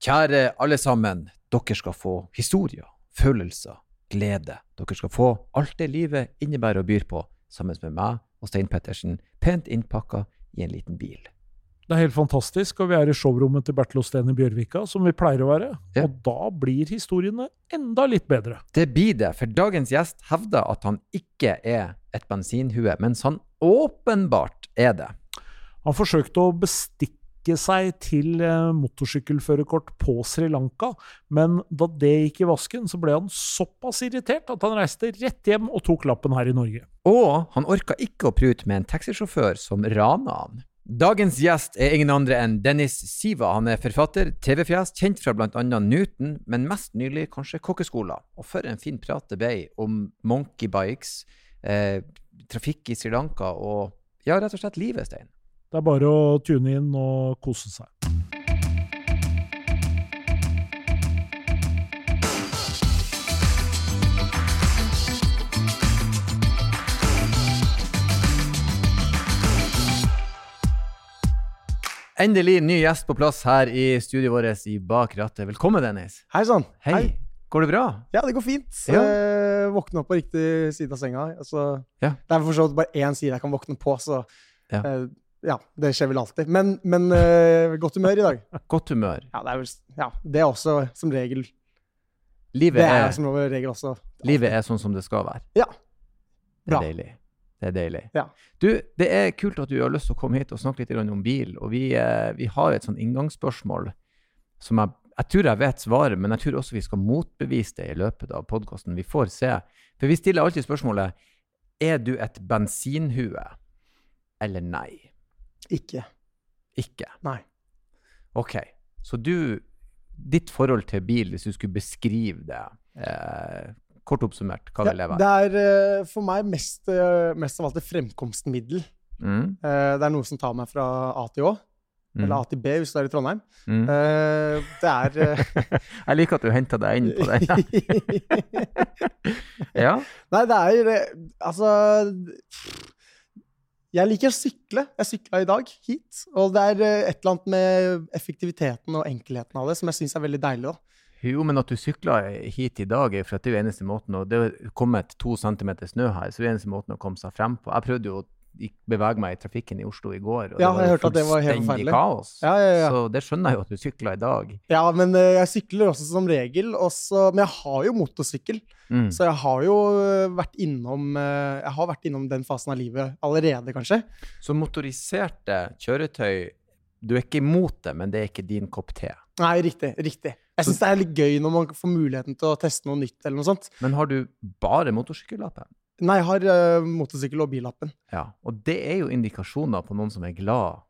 Kjære alle sammen, dere skal få historier, følelser, glede. Dere skal få alt det livet innebærer og byr på, sammen med meg og Stein Pettersen, pent innpakka i en liten bil. Det er helt fantastisk, og vi er i showrommet til Bertil Osten i Bjørvika, som vi pleier å være. Ja. Og da blir historiene enda litt bedre. Det blir det, for dagens gjest hevder at han ikke er et bensinhue, mens han åpenbart er det. Han forsøkte å bestikke seg til eh, motorsykkelførerkort på Sri Lanka, men da det gikk i vasken, så ble han såpass irritert at han reiste rett hjem og tok lappen her i Norge. Og han orka ikke å prute med en taxisjåfør som rana han. Dagens gjest er ingen andre enn Dennis Siva. Han er forfatter, TV-fjes, kjent fra bl.a. Newton, men mest nylig kanskje kokkeskoler. Og for en fin prat det ble om monkeybikes, eh, trafikk i Sri Lanka og ja, rett og slett livet, Stein. Det er bare å tune inn og kose seg. Endelig ny gjest på plass her i studioet vårt i Bak rattet. Velkommen, Dennis. Hei sann. Hei. Går det bra? Ja, det går fint. Ja. Eh, våkne opp på riktig side av senga. Altså, Ja. Det er for så vidt bare én side jeg kan våkne på, så Ja. Ja, det skjer vel alltid. Men, men uh, godt humør i dag. Godt humør. Ja, det er vel ja, det er også som regel Livet Det er er, som regel også livet er sånn som det skal være. Ja. Det er Bra. deilig. Det er deilig. Ja. Du, det er kult at du har lyst til å komme hit og snakke litt om bil. Og vi, eh, vi har et sånn inngangsspørsmål som jeg, jeg tror jeg vet svaret, men jeg tror også vi skal motbevise det i løpet av podkasten. Vi får se. For vi stiller alltid spørsmålet er du et bensinhue eller nei. Ikke. Ikke. Nei. OK. Så du Ditt forhold til bil, hvis du skulle beskrive det eh, kort oppsummert, hva Ja, vil det være? det er eh, for meg mest, eh, mest av alt et fremkomstmiddel. Mm, Eh, det er noe som tar meg fra A til Å, mm, eller A til B hvis du er i Trondheim. mm. Uh, det er uh... Jeg liker at du henta deg inn på den. ja. Nei, det er eh, Altså Jeg liker å sykle. Jeg sykla i dag hit. Og det er eh, et eller annet med effektiviteten og enkelheten av det som jeg syns er veldig deilig. da. Jo, men at du sykla hit i dag, for at det er jo eneste måten å, det er kommet to centimeter snø her, så det er eneste måten å komme seg frem på. Jeg prøvde jo bevege meg i trafikken i Oslo i går, og Ja, det var fullstendig kaos. Ja, ja, ja. Så det skjønner jeg jo at du sykla i dag. Ja, men eh, jeg sykler også som regel. Også, men jeg har jo motorsykkel, Mm. så jeg har jo eh, vært innom eh, har vært innom den fasen av livet allerede, kanskje. Så motoriserte kjøretøy Du er ikke imot det, men det er ikke din kopp te. Nei, riktig. riktig. Jeg syns det er litt gøy når man får muligheten til å teste noe nytt eller noe sånt. Men har du bare motorsykkellappen? Nei, jeg har uh, motorsykkel og billappen. Ja. Og det er jo indikasjoner på noen som er glad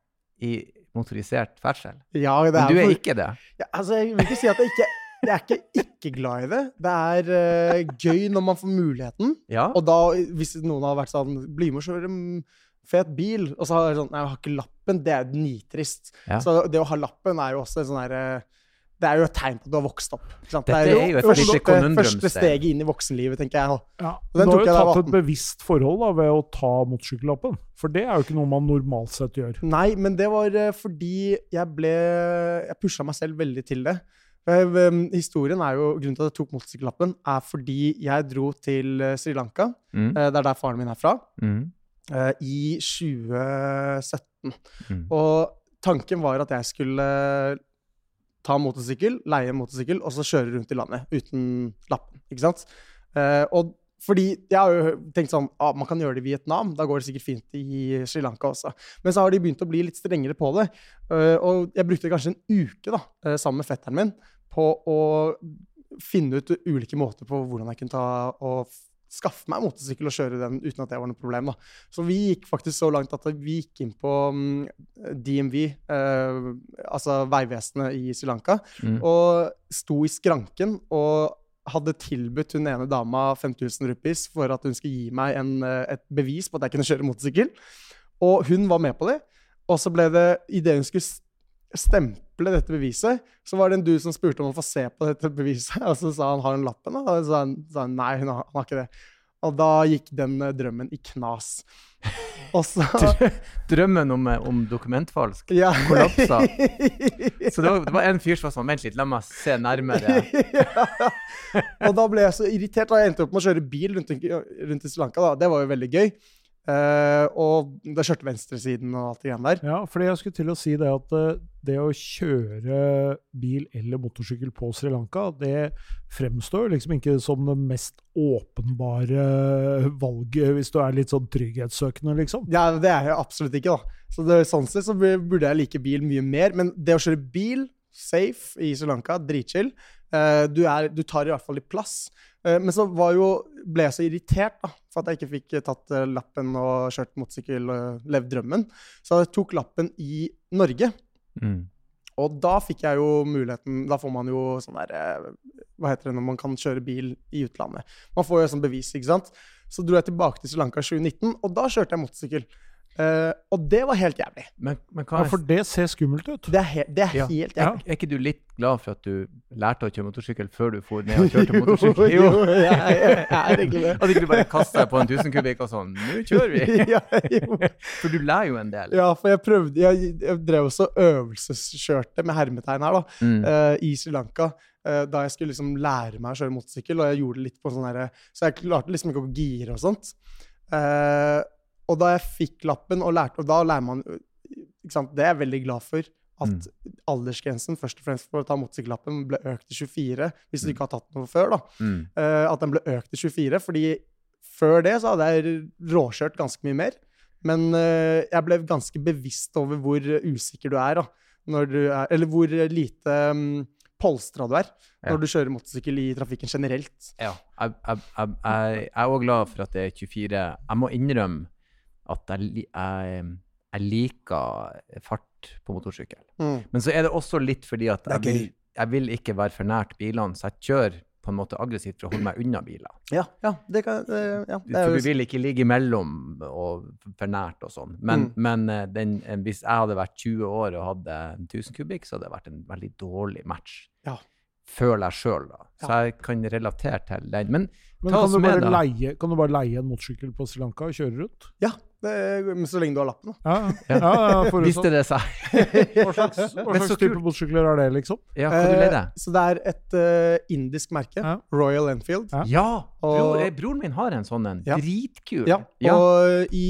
i motorisert ferdsel. Ja, det er, Men du er for- ikke det. Ja, altså, jeg vil ikke si at jeg ikke Jeg er ikke ikke glad i det. Det er uh, gøy når man får muligheten. Ja. Og da, hvis noen har vært sånn Bli med og kjøre fet bil. Og så har jeg sånn Nei, jeg har ikke lappen. Det er nitrist. Ja. Så det å ha lappen er jo også en sånn derre det er jo et tegn på at du har vokst opp. ikke sant? Dette det er jo et første, konundrum, første steget inn i voksenlivet, tenker jeg. Ja, Du har tok jo tatt et bevisst forhold da, ved å ta motorsykkellappen. For det er jo ikke noe man normalt sett gjør. Nei, men det var eh, fordi jeg ble Jeg pusha meg selv veldig til det. Eh, um, Historien er jo, Grunnen til at jeg tok motorsykkellappen, er fordi jeg dro til eh, Sri Lanka. Mm. Det er der faren min er fra. Mm. eh, I 2017. Mm. Og tanken var at jeg skulle ta motorsykkel, leie motorsykkel, og så kjøre rundt i landet uten lappen. Ikke sant? Eh, og fordi jeg har jo tenkt sånn ah, Man kan gjøre det i Vietnam, da går det sikkert fint i Sri Lanka også. Men så har de begynt å bli litt strengere på det. Eh, og jeg brukte kanskje en uke da, eh, sammen med fetteren min på å finne ut ulike måter på hvordan jeg kunne ta og skaffe meg motorsykkel og kjøre den uten at det var noe problem. da. Så vi gikk faktisk så langt at vi gikk inn på mm, DMV, eh, altså Vegvesenet i Sri Lanka, Mm. og sto i skranken og hadde tilbudt hun ene dama 5000 rupees for at hun skulle gi meg en, eh, et bevis på at jeg kunne kjøre motorsykkel. Og hun var med på det. Og så ble det, idet hun skulle stemple dette beviset, så var det en du som spurte om å få se på dette beviset. Og så sa han har hun lappen, da? Og så sa han, sa han nei, hun har, han har ikke det. Og da gikk den eh, drømmen i knas. Så Drømmen om, om dokumentfalsk ja. kollapsa. Så det var, det var en fyr som var sånn Vent litt, la meg se nærmere. ja. Og da ble jeg så irritert, og jeg endte opp med å kjøre bil rundt, rundt i Sri Lanka. da. Det var jo veldig gøy. Eh, og da kjørte venstresiden og alt det greiene der. Ja, fordi jeg skulle til å si det at eh, det å kjøre bil eller motorsykkel på Sri Lanka, det fremstår liksom ikke som det mest åpenbare valget hvis du er litt sånn trygghetssøkende, liksom. Ja, det er jeg absolutt ikke, da. Så det, sånn sett så burde jeg like bil mye mer. Men det å kjøre bil safe i Sri Lanka, dritchill. uh, du, er, du tar i hvert fall litt plass. Eh, men så jo, ble jeg så irritert da, for at jeg ikke fikk tatt eh, lappen og kjørt motorsykkel og levd drømmen. Så jeg tok lappen i Norge. Mm. Og da fikk jeg jo muligheten Da får man jo sånn der Hva heter det når man kan kjøre bil i utlandet? Man får jo sånn bevis, ikke sant? Så dro jeg tilbake til Sri Lanka i 2019, og da kjørte jeg motorsykkel. Uh, og det var helt jævlig. Men, men ja, for det ser skummelt ut. Det er, he det er ja. helt jævlig. Er ikke du litt glad for at du lærte å kjøre motorsykkel før du for ned og kjørte motorsykkel? jo, jo, jeg, jeg, jeg er egentlig det. At ikke du bare kasta deg på en 1000 kubikk og sånn Nå kjører vi! ja, for du lærer jo en del. Ja, for jeg prøvde Jeg, jeg drev også øvelseskjørte med hermetegn her, da, mm. uh, i Sri Lanka. Uh, da jeg skulle liksom lære meg å kjøre motorsykkel, og jeg gjorde det litt på sånn herre Så jeg klarte liksom ikke å gire og sånt. Uh, og da jeg fikk lappen og lærte, og da lærer man Det er jeg veldig glad for. At mm. aldersgrensen først og fremst for å ta motorsykkellappen ble økt til 24, hvis du mm. ikke har tatt noe før. da. Mm. Uh, at den ble økt til 24, fordi før det så hadde jeg råkjørt ganske mye mer. Men uh, jeg ble ganske bevisst over hvor usikker du er. da. Du er eller hvor lite um, polstra du er når ja. du kjører motorsykkel i trafikken generelt. Ja, jeg er òg glad for at det er 24. Jeg må innrømme at jeg, jeg, jeg liker fart på motorsykkel. Mm. Men så er det også litt fordi at jeg vil, jeg vil ikke være for nært bilene, så jeg kjører på en måte aggressivt for å holde meg unna biler. Ja, ja, det kan, ja, det for du vil ikke ligge imellom og for nært og sånn. Men, mm. men eh, den, eh, hvis jeg hadde vært 20 år og hadde 1000 kubikk, så hadde det vært en veldig dårlig match. Ja. Føler jeg sjøl, da. Så jeg kan relatere til den. Men, men kan, du med, leie, kan, du bare leie, en motorsykkel på Sri Lanka og kjøre rundt? Ja, det, så lenge du har lappen, da. Ja, ja, ja Visste det seg. hva slags, hva slags type motorsykler er det, liksom? Ja, hva du leide? Eh, så det er et uh, indisk merke. Royal Enfield. Ja! Bror, og, broren min har en sånn en. Dritkul. Ja, og i,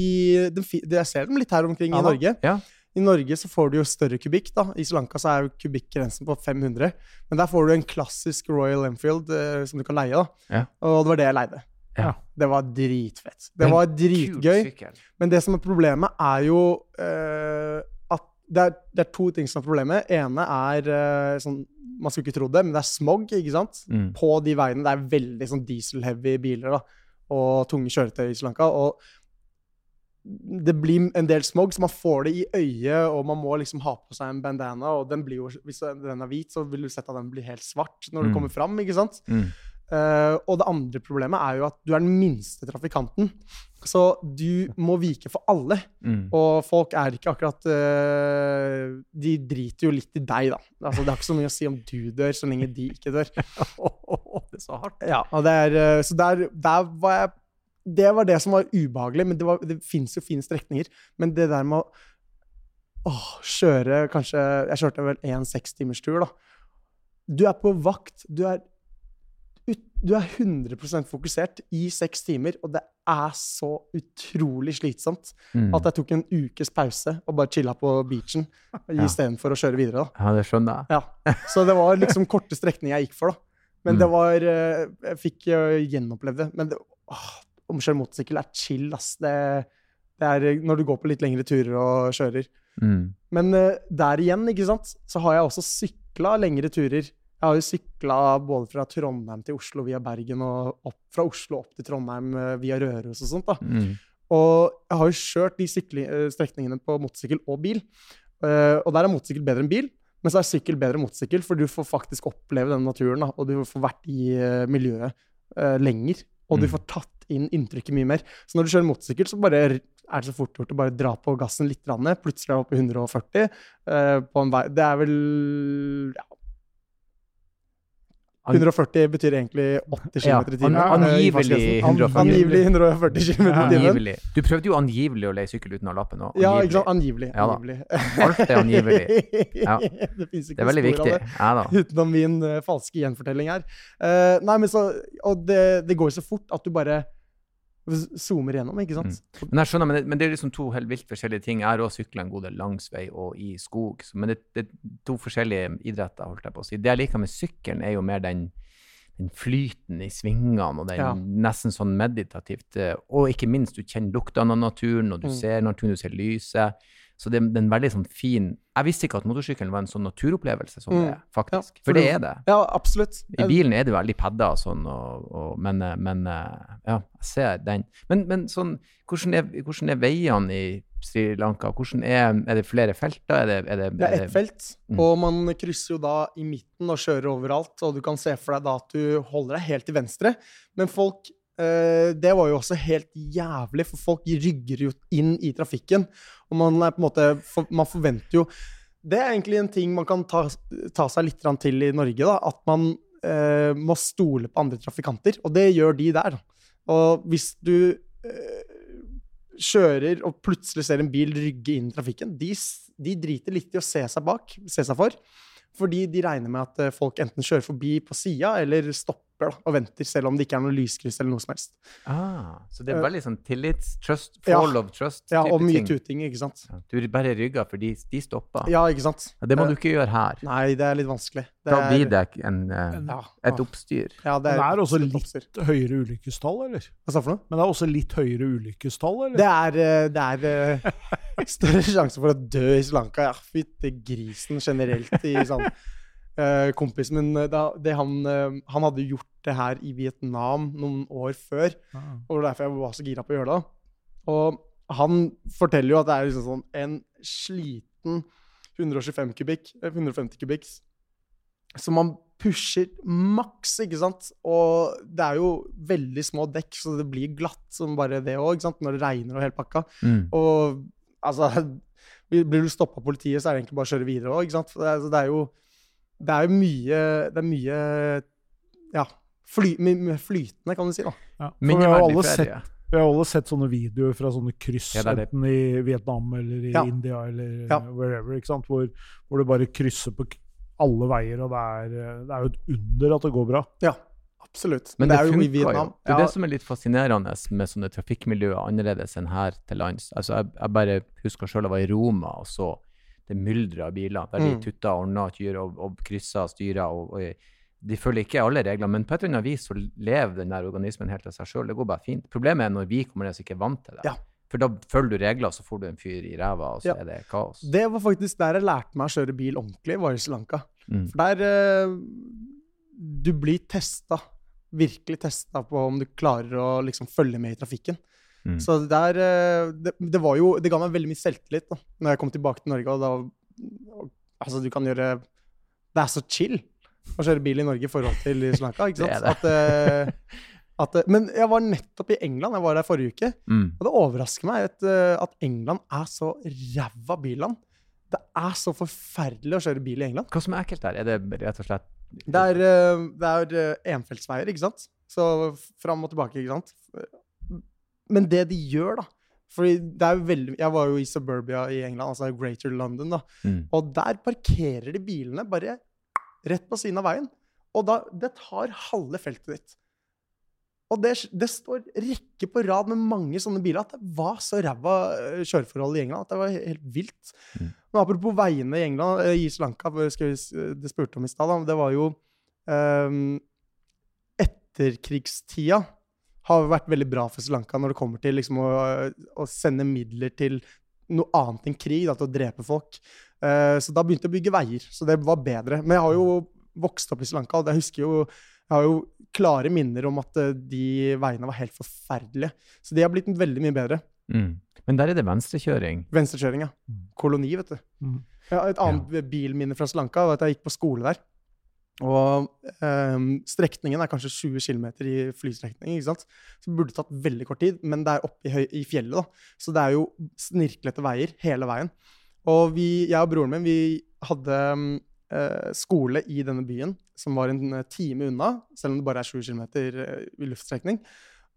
den, jeg ser dem litt her omkring i Norge. Ja. I Norge så får du jo større kubikk. da. I Sri Lanka så er jo kubikkgrensen på 500. Men der får du en klassisk Royal Enfield eh, som du kan leie. da. Og det var det jeg leide. Ja. Det var dritfett. Det var dritgøy. Men det som er problemet, er jo uh, at det er, det er, to ting som er problemet. ene er uh, sånn Man skulle ikke trodd det, men det er smog ikke sant? Mm. på de veiene. Det er veldig sånn diesel-heavy biler da, og tunge kjøretøy i Sri Lanka. Og det blir en del smog, så man får det i øyet, og man må liksom ha på seg en bandana. og den blir jo, Hvis den er hvit, så vil du sett at den blir helt svart når du mm. kommer fram. ikke sant? Mm. Uh, og det andre problemet er jo at du er den minste trafikanten. Så du må vike for alle. Mm. Og folk er ikke akkurat uh, De driter jo litt i deg, da. Altså, det har ikke så mye å si om du dør, så lenge de ikke dør. det er så hardt. Ja, og det er, uh, så der, der, var jeg Det var det som var ubehagelig. Men det, var, det fins jo fine strekninger. Men det der med å åh, kjøre kanskje Jeg kjørte vel en sekstimerstur, da. Du er på vakt. Du er du er 100% fokusert i seks timer, og det er så utrolig slitsomt mm. at jeg tok en ukes pause og bare chilla på beachen ja. istedenfor å kjøre videre. Da. Ja, det skjønner jeg. Ja. Så det var liksom korte strekninger jeg gikk for, da. Men mm. det var eh, Jeg fikk uh, gjenopplevd det. Men det, åh, omkjøre motorsykkel er chill, ass. Det, det, er når du går på litt lengre turer og kjører. Mm. Men der igjen, ikke sant, så har jeg også sykla lengre turer jeg har jo sykla både fra Trondheim til Oslo via Bergen og opp, fra Oslo opp til Trondheim eh, via Røros og sånt. da. Mm. Og jeg har jo kjørt de eh, strekningene på motorsykkel og bil. Uh, og der er motorsykkel bedre enn bil, men så er sykkel bedre enn motorsykkel, for du får faktisk oppleve denne naturen, da, og du får vært i uh, miljøet uh, lenger. Og du mm. får tatt inn inntrykket mye mer. Så når du kjører motorsykkel, så bare er det så fort gjort å bare dra på gassen litt. Plutselig er det oppe i 140 på en vei. Det er vel ja, 140 betyr egentlig 80 Ja, km i timen. an- eh, angivelig 140. Angivelig 140 km i timen. Du prøvde jo angivelig å leie sykkel uten å ha lappen òg. Ja, ikke sant? Angivelig. Ja angivelig. Alt er angivelig. Ja. det ikke Det er veldig spor viktig. av det. Utenom min uh, falske gjenfortelling her. Uh, nei, men så, og det, det går så fort at du bare zoomer gjennom, ikke sant? Men jeg skjønner, men det, men det er liksom to helt vilt forskjellige ting. Jeg har òg sykla en god del langs vei og i skog. Så, men det, det er to forskjellige idretter, holdt jeg på å si. Det jeg liker med sykkelen, er jo mer den, den flyten i svingene og den Ja. nesten sånn meditativt. eh, Og ikke minst, du kjenner luktene av naturen, og du Mm. ser naturen, du ser lyset. Så det, det er en veldig sånn fin Jeg visste ikke at motorsykkelen var en sånn naturopplevelse som Mm. det er, faktisk. Ja, For for det er det. Ja, absolutt. I bilen er det veldig padder og sånn, og, og, men, eh, men eh, ja, jeg ser den. Men, men sånn, hvordan er, hvordan er veiene i Sri Lanka? Hvordan er, er det flere felter? Er det, er det, Det er ett felt, Mm. og man krysser jo da i midten og kjører overalt. Og du kan se for deg da at du holder deg helt til venstre. Men folk Det var jo også helt jævlig, for folk rygger jo inn i trafikken. Og man er på en måte Man forventer jo Det er egentlig en ting man kan ta, ta seg litt til i Norge, da. At man eh, må stole på andre trafikanter. Og det gjør de der. Og hvis du eh, kjører og plutselig ser en bil rygge inn i trafikken, de, de driter litt i å se seg bak, se seg for. Fordi de regner med at eh, folk enten kjører forbi på sida eller stopper da, og venter, selv om det ikke er noe lyskryss eller noe som helst. Ah, så det er Eh, veldig sånn tillits, trust, ja. fall of trust Ja, og mye ting. tuting, ikke sant. Ja, Du bare rygger, for de, de stopper. Ja, ikke sant. Ja, det må Eh, du ikke gjøre her. Nei, det er litt vanskelig. Det Da blir det en, en, ja, et oppstyr. Ja, det Men er, det er også litt høyere ulykkestall, eller? Hva sa du for noe? Men det er også litt høyere ulykkestall, eller? Det er, eh, det er eh, større sjanse for å dø i Sri Lanka. Ja, fytti grisen generelt i sånn eh, Kompisen min, eh, da, det han, uh, han hadde gjort det her i Vietnam noen år før. Ah. Og det var derfor jeg var så gira på å gjøre det. Og han forteller jo at det er liksom sånn en sliten 125 kubikk, eh, 150 kubikk, som man pusher maks, ikke sant? Og det er jo veldig små dekk, så det blir glatt som bare det òg, ikke sant? Når det regner og hele pakka. Mm. Og altså Blir du stoppa av politiet, så er det egentlig bare å kjøre videre òg, ikke sant? For det, er- det er jo Det er jo mye Det er mye Ja. Fly, my- my flytende, kan du si, da. Ja. For vi har alle sett, vi har alle sett sånne videoer fra sånne kryss, Ja, det det. enten i Vietnam eller i Ja. India eller Ja. wherever, ikke sant? Hvor, hvor du bare krysser på alle veier, og det er, det er jo et under at det går bra. Ja, absolutt. Men det, er jo funker. Det er Ja, det som er litt fascinerende med sånne trafikkmiljøer annerledes enn her til lands. Altså, jeg, jeg bare husker sjøl jeg var i Roma og så det myldrer av biler, der de tutter tutta og ordner og og, og krysser styrer. Og, og, de følger ikke alle regler, men på et eller annet vis så lever den der organismen helt av seg sjøl. Det går bare fint. Problemet er når vi kommer ned og ikke er vant til det. Ja. For da følger du regler, så får du en fyr i ræva, og så Ja. er det kaos. Det var faktisk der jeg lærte meg å kjøre bil ordentlig, var i Sri Lanka. Mm. For der eh, Du blir testa. Virkelig testa på om du klarer å liksom følge med i trafikken. Mm. Så der eh, det, det var jo Det ga meg veldig mye selvtillit da når jeg kom tilbake til Norge. Og da Altså, du kan gjøre Det er så chill å kjøre bil i Norge i forhold til Sri Lanka, ikke sant? Det det. At, eh, at, eh, men jeg var nettopp i England. Jeg var der forrige uke. Mm. Og det overrasker meg at, at England er så ræva billand. Det er så forferdelig å kjøre bil i England. Hva som er ekkelt der? Er det rett og slett Det er, det er enfeltsveier, ikke sant? Så fram og tilbake, ikke sant? Men det de gjør, da fordi det er jo veldig, Jeg var jo i suburbia i England, altså Greater London, da. mm. Og der parkerer de bilene bare rett på siden av veien. Og da, det tar halve feltet ditt. Og det, det står rekke på rad med mange sånne biler at det var så ræva eh, kjøreforhold i England at det var helt vilt. Mm. Men apropos veiene i England, eh, i Sri Lanka, s- det spurte om i stad, det var jo um, Etterkrigstida har vært veldig bra for Sri Lanka når det kommer til liksom å, å sende midler til noe annet enn krig, da, til å drepe folk. Uh, så da begynte jeg å bygge veier, så det var bedre. Men jeg har jo vokst opp i Sri Lanka, og jeg husker jo jeg har jo klare minner om at eh, de veiene var helt forferdelige. Så de har blitt veldig mye bedre. Mm. Men der er det venstrekjøring. Venstrekjøring, ja. Mm. Koloni, vet du. Mm. Ja, et annet bilminne fra Sri Lanka var at jeg gikk på skole der. Og um, strekningen er kanskje 20 km i flystrekning, ikke sant? så det burde tatt veldig kort tid, men det er oppe i, høy, i fjellet, da. Så det er jo snirklete veier hele veien. Og vi, jeg og broren min, vi hadde eh, skole i denne byen, som var en eh, time unna, selv om det bare er 7 km eh, i luftstrekning.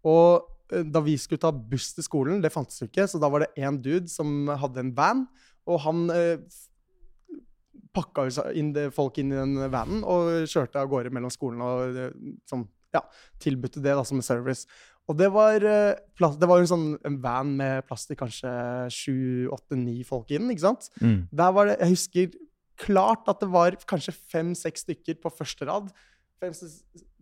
Og da vi skulle ta buss til skolen, det fantes jo ikke, så da var det én dude som hadde en van, og han eh, pakka inn det, folk inn i den vanen og kjørte av gårde mellom skolen og sånn, ja, tilbudte det da som en service. Og det var, eh, det var en sånn en van med plass til kanskje sju, åtte, ni folk inn, ikke sant? Mm. Der var det, jeg husker klart at det var kanskje fem-seks stykker på første rad.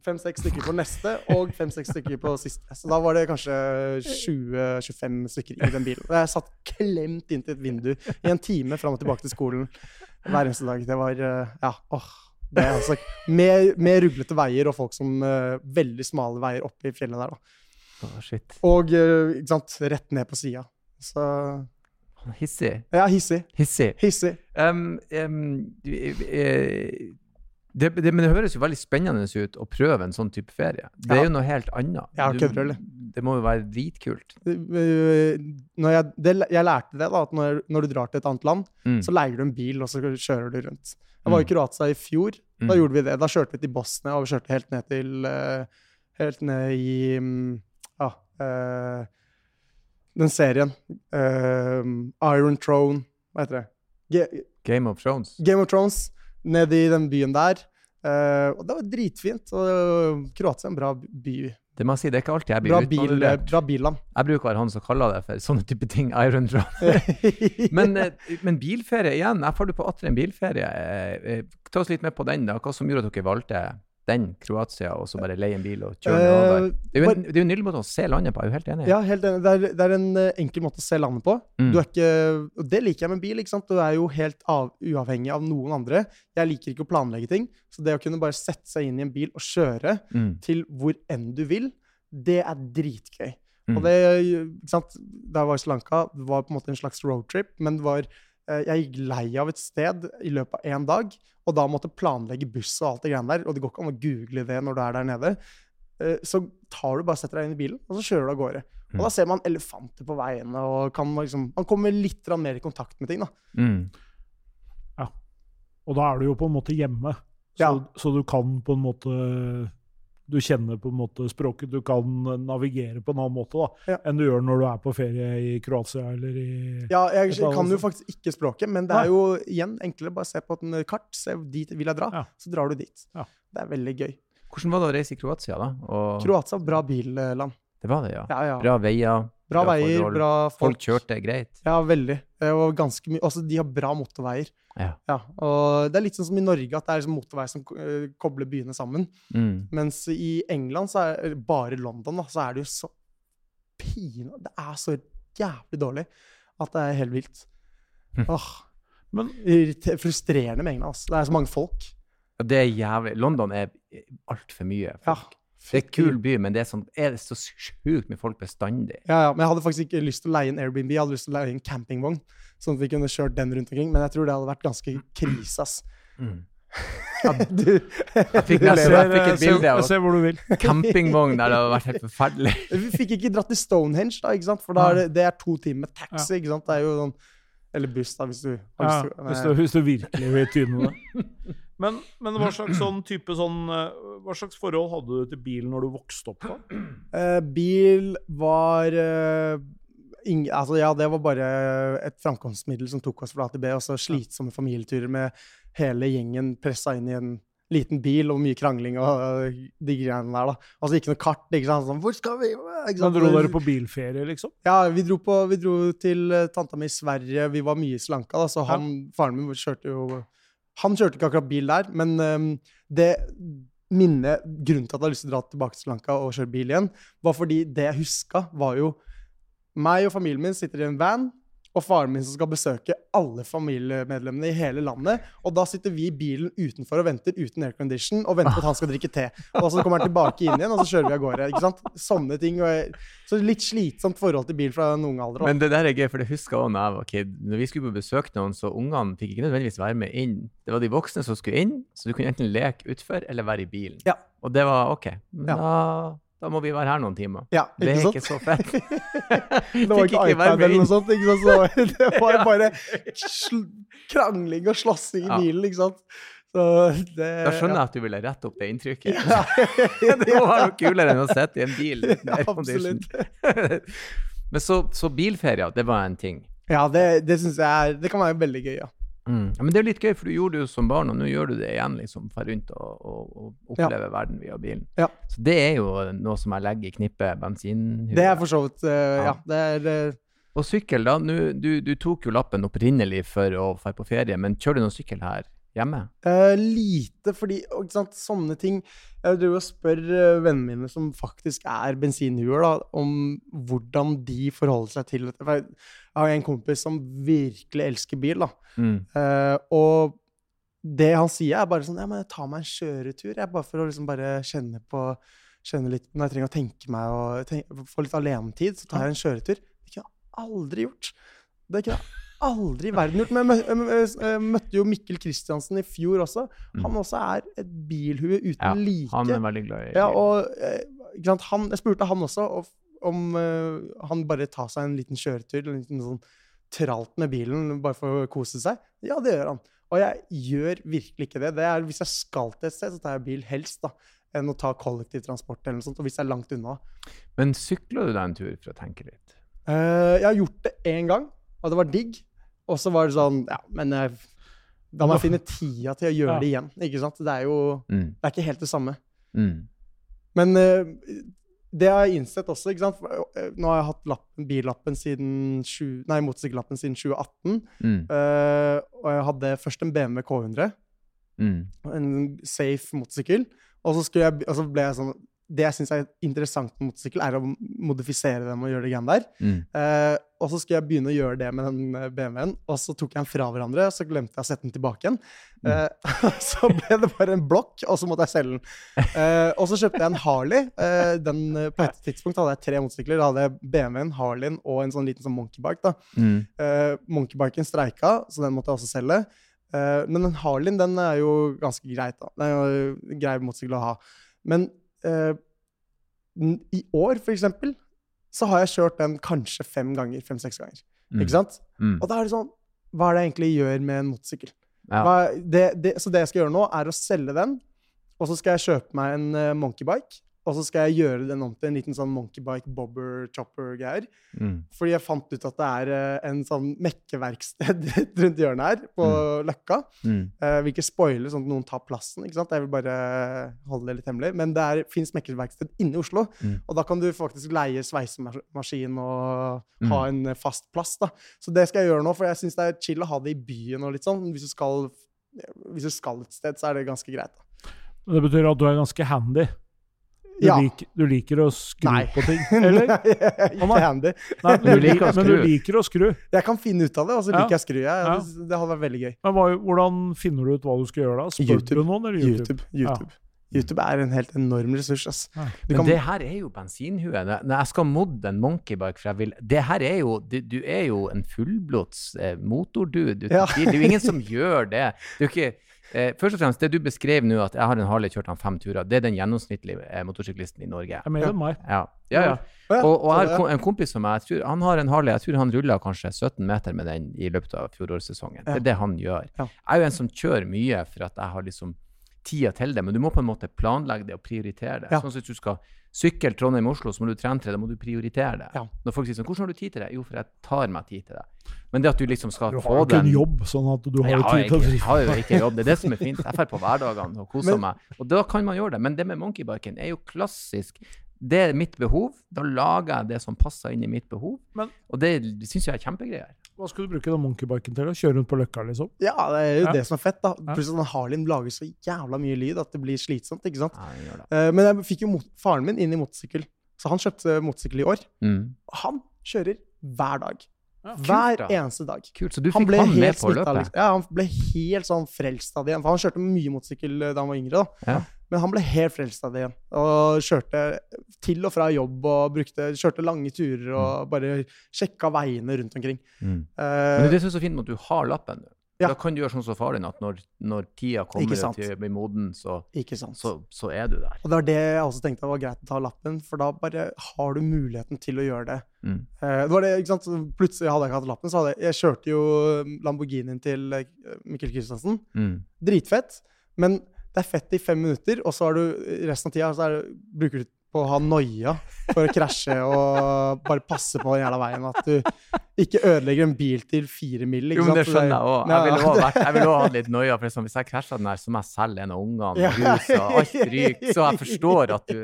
Fem-seks stykker på neste, og fem-seks stykker på siste. Så da var det kanskje 20-25 stykker i den bilen. Og jeg satt klemt inntil et vindu i en time fram og tilbake til skolen hver eneste dag. Det var eh, Ja, åh. Det er altså med, med ruglete veier og folk som uh, Veldig smale veier oppe i fjellet der, da. Oh, shit. Og uh, ikke sant, rett ned på sida. Så Hissig. Ja, hissig. Hissig. Hissig. Um, um, det, det, men det høres jo veldig spennende ut å prøve en sånn type ferie. Det er jo noe helt annet. Ja, Du-? Det må jo være dritkult. Øh, når jeg, det, jeg lærte det, da, at når, når du drar til et annet land, Mm. så leier du en bil, og så kjører du rundt. Jeg var i Mm. Kroatia i fjor. Da Mm. gjorde vi det. Da kjørte vi til Bosnia, og vi kjørte helt ned til øh, Helt ned i mm, Ja øh, Den serien. øh, Iron Throne Hva heter det? Ge- Game of Thrones. Game of Thrones. Ned i den byen der. Uh, og det var dritfint. Og Kroatia er en bra by. Det må jeg si, det er ikke alltid jeg blir bil, bra billand. Jeg bruker å være han som kaller det for sånne type ting. Iron Throne. Men, eh, men bilferie igjen. Jeg får du på atter en bilferie. Eh, eh, Ta oss litt med på den. da. Hva som gjorde at dere valgte den, Kroatia, og så bare leie en bil og kjøre nedover? Eh, Det er jo en, det er jo en nydelig måte å se landet på. Jeg er jo helt enig. Ja, helt enig. Det er, det er en eh, enkel måte å se landet på. Mm. Du er ikke, og det liker jeg med bil. ikke sant? Du er jo helt av, uavhengig av noen andre. Jeg liker ikke å planlegge ting. Så det å kunne bare sette seg inn i en bil og kjøre Mm. til hvor enn du vil, det er dritgøy. Mm. Og det, ikke sant? Da jeg var i Sri Lanka, det var på en måte en slags roadtrip, men det var, jeg gikk lei av et sted i løpet av én dag, og da måtte planlegge buss og alt det greiene der, og det går ikke an å google det når du er der nede. Eh, Så tar du bare setter deg inn i bilen, og så kjører du av gårde. Og Mm. da ser man elefanter på veiene, og kan liksom, man kommer litt mer i kontakt med ting. da. Mm. Og da er du jo på en måte hjemme, så, Ja. så du kan på en måte Du kjenner på en måte språket, du kan navigere på en annen måte da, Ja. enn du gjør når du er på ferie i Kroatia eller i Ja, jeg Et annet kan jo faktisk ikke språket, men det er jo igjen enklere bare se på et kart, se dit vil jeg dra, Ja. så drar du dit. Ja. Det er veldig gøy. Hvordan var det å reise i Kroatia, da? Og, Kroatia, bra billand. det var det, ja. Ja, ja. Bra veier. Bra bra veier, forhold. bra Folk folk. kjørte greit. Ja, veldig. Og ganske mye. Altså, de har bra motorveier. Ja. Ja, og det er litt sånn som i Norge, at det er liksom motorveier som eh, kobler byene sammen. Mm. Mens i England, så er bare London, da, så er det jo så pina Det er så jævlig dårlig at det er helt vilt. Hm. Åh, Men frustrerende med England. Altså. Det er så mange folk. Det er jævlig London er altfor mye Ja. Det er en kul by, men det er, sånn, er det så sjukt med folk bestandig. Ja, ja, men jeg hadde faktisk ikke lyst til å leie en Airbnb, jeg hadde lyst til å leie en campingvogn. Sånn at vi kunne kjørt den rundt omkring. Men jeg tror det hadde vært ganske krise, ass. Mm. du, Jeg fikk nesten jeg fikk et bilde av se hvor du vil. campingvogn der det hadde vært helt forferdelig. Vi fikk ikke dratt til Stonehenge, da, ikke sant? for da er det, det er to timer med taxi. ikke sant? Det er jo sånn Eller buss, da, hvis du har Ja, lyst til hvis, du, hvis du virkelig vil tyne det. Men, men hva slags sånn type sånn eh, Hva slags forhold hadde du til bil når du vokste opp? da? Eh, bil var eh, ing, altså, Ja, det var bare et framkomstmiddel som tok oss fra A til B. Og så slitsomme familieturer med hele gjengen pressa inn i en liten bil og mye krangling og de greiene der, da. Altså ikke noe kart. ikke sant? Sånn, Hvor skal vi? Ikke sant? dro dere på bilferie, liksom? Ja, vi dro, på, vi dro til eh, tanta mi i Sverige. Vi var mye i Sri da, så han, faren min kjørte jo Han kjørte ikke akkurat bil der, men um, det minnet Grunnen til at jeg hadde lyst til å dra tilbake til Lanka og kjøre bil igjen, var fordi det jeg huska, var jo meg og familien min sitter i en van, og faren min som skal besøke alle familiemedlemmene i hele landet. Og da sitter vi i bilen utenfor og venter uten aircondition og venter på at han skal drikke te. Og så kommer han tilbake inn igjen, og så kjører vi av gårde. ikke sant? Sånne ting. Jeg, så litt slitsomt forhold til bil fra en ung alder. Også. Men det der er gøy, for det husker jeg da jeg var kid. Når vi skulle på besøk noen, så ungene fikk ikke nødvendigvis være med inn. Det var de voksne som skulle inn, så du kunne enten leke utfor eller være i bilen. Ja. Og det var OK. Men Ja. da, da må vi være her noen timer. Ja, Det er sant? ikke så fett. Det var ikke ikke iPad eller noe sånt. ikke sant? Så det var- bare krangling og slåssing i Ja. bilen, ikke sant. Så det, Da skjønner jeg at du ville rette opp det inntrykket. Ja. det må være noe kulere enn å sitte i en bil. uten aircondition. Men så, så bilferie, det var en ting. Ja, det, det syns jeg er Det kan være veldig gøy, ja. Mm. Ja, men det er litt gøy, for du gjorde det jo som barn, og nå gjør du det igjen. liksom, Dra rundt og, og, og oppleve verden via bilen. Ja. Så det er jo noe som jeg legger i knippet bensinhuet. Det er for så vidt uh, Ja. Ja. det er Det... Og sykkel, da. Nå, du, du tok jo lappen opprinnelig for å dra på ferie, men kjører du noen sykkel her hjemme? Uh, lite, fordi sant, sånne ting Jeg driver og spør eh, vennene mine som faktisk er bensinhuer, da, om hvordan de forholder seg til dette. Jeg jeg har en kompis som virkelig elsker bil, da. Mm. Uh, og det han sier, er bare sånn Ja, men jeg tar meg en kjøretur, jeg, bare for å liksom bare kjenne på Kjenne litt Når jeg trenger å tenke meg og tenke, få litt alenetid, så tar jeg en kjøretur. Det kunne jeg aldri gjort. Det kunne jeg aldri i verden gjort. Men jeg mø- jeg mø- jeg møtte jo Mikkel Kristiansen i fjor også. Han også er et bilhue uten Mm. Ja, like. Han er veldig glad i Ja, og eh, han, jeg spurte han også om eh, han bare tar seg en liten kjøretur, en liten sånn tralt med bilen bare for å kose seg. Ja, det gjør han. Og jeg gjør virkelig ikke det. det er, hvis jeg skal til et sted, så tar jeg bil helst, da. Enn å ta kollektivtransport eller noe sånt. Og hvis det er langt unna. Men sykler du deg en tur for å tenke litt? Uh, jeg har gjort det én gang, og det var digg. Og så var det sånn Ja, men jeg, da må jeg finne tida til å gjøre Ja. det igjen. Ikke sant? Det er jo Mm. Det er ikke helt det samme. Mm. Men uh, det har jeg innsett også. ikke sant? Eh, Nå har jeg hatt lappen, billappen siden tjue- nei, motorsykkellappen siden 2018. Mm. Uh, og jeg hadde først en BMW K100, Mm. en safe motorsykkel. Og så, jeg, og så ble jeg sånn Det jeg syns er interessant med motorsykkel, er å modifisere dem og gjøre det greiene der. Mm. Eh, og så skulle jeg begynne å gjøre det med den eh, BMW-en, og så tok jeg den fra hverandre, og så glemte jeg å sette den tilbake igjen. Eh, så ble det bare en blokk, og så måtte jeg selge den. Eh, og så kjøpte jeg en Harley. Eh, den, på et tidspunkt hadde jeg tre motorsykler. Da hadde jeg BMW-en, Harleyen og en sånn liten sånn monkeybike. Mm. Monkeybiken streika, så den måtte jeg også selge. Men den Harleyen den er jo ganske greit. da. Den er jo en grei motorsykkel å ha. Men eh, i år, for eksempel, så har jeg kjørt den kanskje fem ganger. Fem-seks ganger. Mm. Ikke sant? Mm. Og da er det sånn Hva er det jeg egentlig gjør med en motorsykkel? Ja. Hva, det, det, så det jeg skal gjøre nå, er å selge den, og så skal jeg kjøpe meg en uh, monkeybike. Og så skal jeg gjøre den om til en liten sånn monkeybike bobber chopper-greier. Mm. Fordi jeg fant ut at det er eh, en sånn mekkeverksted rundt hjørnet her, på Løkka. Mm. Eh, vil ikke spoile sånn at noen tar plassen, ikke sant? jeg vil bare holde det litt hemmelig. Men det fins mekkeverksted inne i Oslo, Mm. og da kan du faktisk leie sveisemaskin og Mm. ha en eh, fast plass. da. Så det skal jeg gjøre nå, for jeg syns det er chill å ha det i byen og litt sånn. Hvis du skal, hvis du skal et sted, så er det ganske greit. da. Det betyr at du er ganske handy. Du, Ja. lik, du liker å skru Nei. på ting, eller? Nei, ikke handy. Nei, Du liker men du liker å skru. Jeg kan finne ut av det, og så Ja. liker jeg å skru. Jeg. Ja. Det- Det hadde vært veldig gøy. Men hva, hvordan finner du ut hva du skal gjøre da? Spør YouTube. du noen, eller YouTube? YouTube. YouTube. YouTube er en helt enorm ressurs. ass. Du Men kan, det her er jo bensinhue. Når jeg skal modde en monkeybike for jeg vil Det her er jo Du, du er jo en fullblods eh, motordude. uten Ja. Det er jo ingen som gjør det. Du er ikke eh, Først og fremst, det du beskrev nå, at jeg har en Harley kjørt han fem turer, det er den gjennomsnittlige eh, motorsyklisten i Norge. Jeg er meg. Ja, ja. ja. Ja, Og, og jeg har en kompis som jeg, jeg tror, han har en Harley, jeg tror han rulla kanskje 17 meter med den i løpet av fjorårssesongen. Det er det han gjør. Jeg er jo en som kjører mye for at jeg har liksom tida til det, men du må på en måte planlegge det og prioritere det. Ja. Sånn at hvis du skal sykle Trondheim-Oslo, så må du trene til det, da må du prioritere det. Ja. Når folk sier sånn, hvordan har du tid til det? Jo, for jeg tar meg tid til det. Men det at du liksom skal Du få har jo ikke en jobb, sånn at du har jo tid til å drive jeg har jo ikke jobb, det er det som er fint. Jeg drar på hverdagene og koser Men- meg. Og da kan man gjøre det. Men det med monkeybarken er jo klassisk. Det er mitt behov. Da lager jeg det som passer inn i mitt behov. Men- og det syns jeg er kjempegreier. Hva skal du bruke den monkeybiken til? Å Kjøre rundt på Løkka, liksom? Ja, det er jo Ja. det som er fett. da. Ja. Plutselig sånn, Harlin lager så jævla mye lyd at det blir slitsomt. ikke sant? Ja. Eh, men jeg fikk jo mot faren min inn i motorsykkel, så han kjøpte motorsykkel i år. Mm. Og han kjører hver dag. Ja, Hver da. eneste dag. Kult. Så du Han fikk han, med på smittet, løpet? liksom. Ja, han ble helt sånn frelst av det igjen. For han kjørte mye motorsykkel eh, da han var yngre. da. Ja. Men han ble helt frelst av det igjen. Og kjørte til og fra jobb og brukte, kjørte lange turer og bare sjekka veiene rundt omkring. Mm. Uh, Men det er det er så fint med at du har lappen. Ja. Da kan du gjøre sånn som faren din, at når, når tida kommer og til å bli moden, så, ikke sant. så, så er du der. Og det var det jeg også tenkte var greit å ta lappen, for da bare har du muligheten til å gjøre det. Mm. Eh, det var det, ikke sant? Plutselig hadde jeg ikke hatt lappen, så hadde jeg, jeg kjørte jo Lamborghinien til eh, Mikkel Kristiansen. Mm. Dritfett. Men det er fett i fem minutter, og så har du resten av tida så er bruker du på å ha noia for å krasje og bare passe på den jævla veien. At du ikke ødelegger en bil til fire mil. Ikke Jo, men det skjønner jeg òg. Jeg ville òg jeg også hatt litt noia. For hvis jeg krasjer den her, så må jeg selge en av ungene Ja. huset alt ryker. Så jeg forstår at du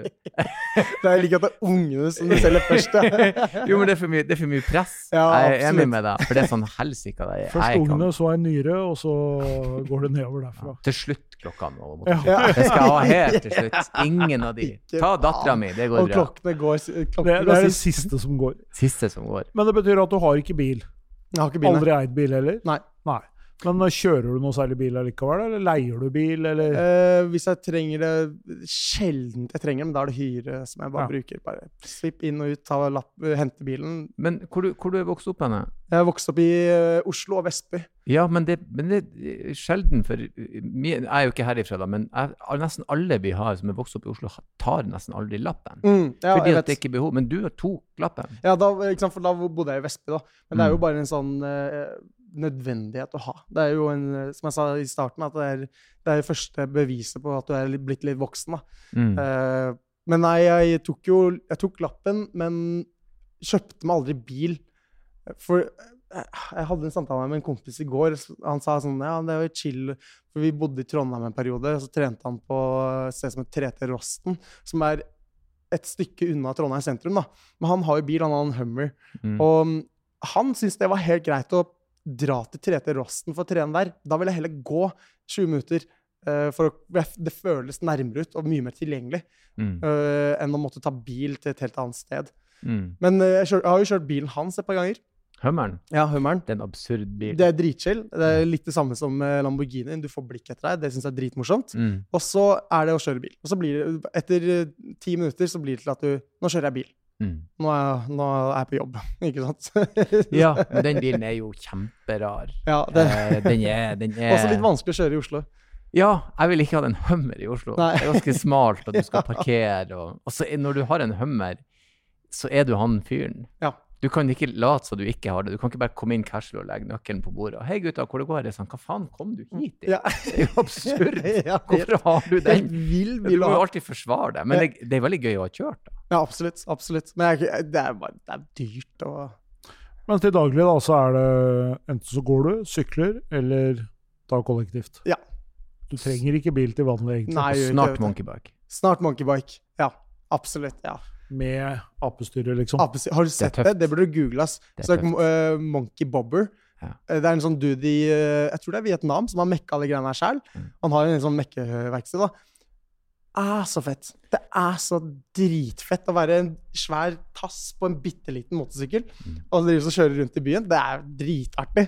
Det er like at det er ungene som du selger først. Jo, men det er for mye, det er for mye press. Ja, jeg er enig med deg, for det er sånn helsike det er. Først ungene, så en nyre, og så går det nedover derfra. Til slutt klokka nå. Ja. Ja. Det skal jeg ha helt til slutt. Ingen av de. Ta dattera mi, det går bra. Og klokkene går, klokkene Det, det er det siste som går. Siste som går. Men det betyr at du har ikke bil. Jeg har ikke bil. Aldri eid bil heller? Nei. Nei. Men kjører du noe særlig bil allikevel, eller leier du bil, eller? Eh, hvis jeg trenger det Sjelden jeg trenger men da er det hyre som jeg bare Ja. bruker. Bare svipp inn og ut, ta lapp, hente bilen. Men hvor du, hvor du er vokst opp henne? Jeg vokste opp i eh, Oslo og Vestby. Ja, men det, men det er sjelden for Jeg er jo ikke herifra, da, men jeg, nesten alle vi har som er vokst opp i Oslo, tar nesten aldri lappen. Mm, ja, Fordi at det ikke er behov. Men du tok lappen. Ja, da, sant, for da bodde jeg i Vestby, da. Men det er jo Mm. bare en sånn eh, nødvendighet å ha. Det er jo en, som jeg sa i starten, at det er det er første beviset på at du er blitt litt voksen. Mm. Uh, men nei, jeg tok jo Jeg tok lappen, men kjøpte meg aldri bil. For eh, jeg hadde en samtale med en kompis i går. Han sa sånn Ja, det er jo chill. For vi bodde i Trondheim en periode, og så trente han på et sted som het 3T Rosten, som er et stykke unna Trondheim sentrum, da. Men han har jo bil, han har en Hummer. Mm. Og mm, han syntes det var helt greit å dra til 3T Rosten for å trene der. Da vil jeg heller gå 20 minutter. Uh, for å, det føles nærmere ut og mye mer tilgjengelig Mm. uh, enn å måtte ta bil til et helt annet sted. Mm. Men uh, jeg, kjør, jeg har jo kjørt bilen hans et par ganger. Hummeren, Ja, Hummeren. det er en absurd bil. Det er dritchill. Det er litt det samme som Lamborghinien. Lamborghini. Du får blikk etter deg. Det syns jeg er dritmorsomt. Mm. Og så er det å kjøre bil. Og så blir det, etter ti minutter så blir det til at du Nå kjører jeg bil. Mm. Nå er, nå er jeg på jobb, ikke sant? Ja, men den bilen er jo kjemperar. ja det Eh, den er, den er Også litt vanskelig å kjøre i Oslo. Ja, jeg vil ikke ha en Hummer i Oslo. Nei. Det er ganske smalt, og du skal parkere. Og, og så når du har en Hummer, så er du han fyren. Ja. Du kan ikke late som du ikke har det. Du kan ikke bare komme inn casual og legge nøkkelen på bordet. 'Hei, gutta, hvor det går?' Det er sånn, Hva faen kom du hit? Ja. Det er jo absurd. Hvorfor har du den? Du må jo alltid forsvare deg. Men det, det er veldig gøy å ha kjørt, da. Ja, absolutt. absolutt. Men jeg, det er bare det er dyrt å Men til daglig da, så er det enten så går du, sykler, eller tar kollektivt. Ja. Du trenger ikke bil til vanlig, egentlig. Nei, Snart monkeybike. Snart monkeybike. Ja, absolutt. ja. Med apestyre, liksom. Apestyre. Har du sett det? Det, Det, burde du google. Søk eh, Monkey Bobber. Ja. Eh, Det er en sånn dude i uh, Jeg tror det er Vietnam, som har mekka alle greiene her sjøl. Mm. Han har en sånn mekkeverksted, da. Er så fett. Det er så dritfett å være en svær tass på en bitte liten motorsykkel Mm. og drive og kjøre rundt i byen. Det er dritartig.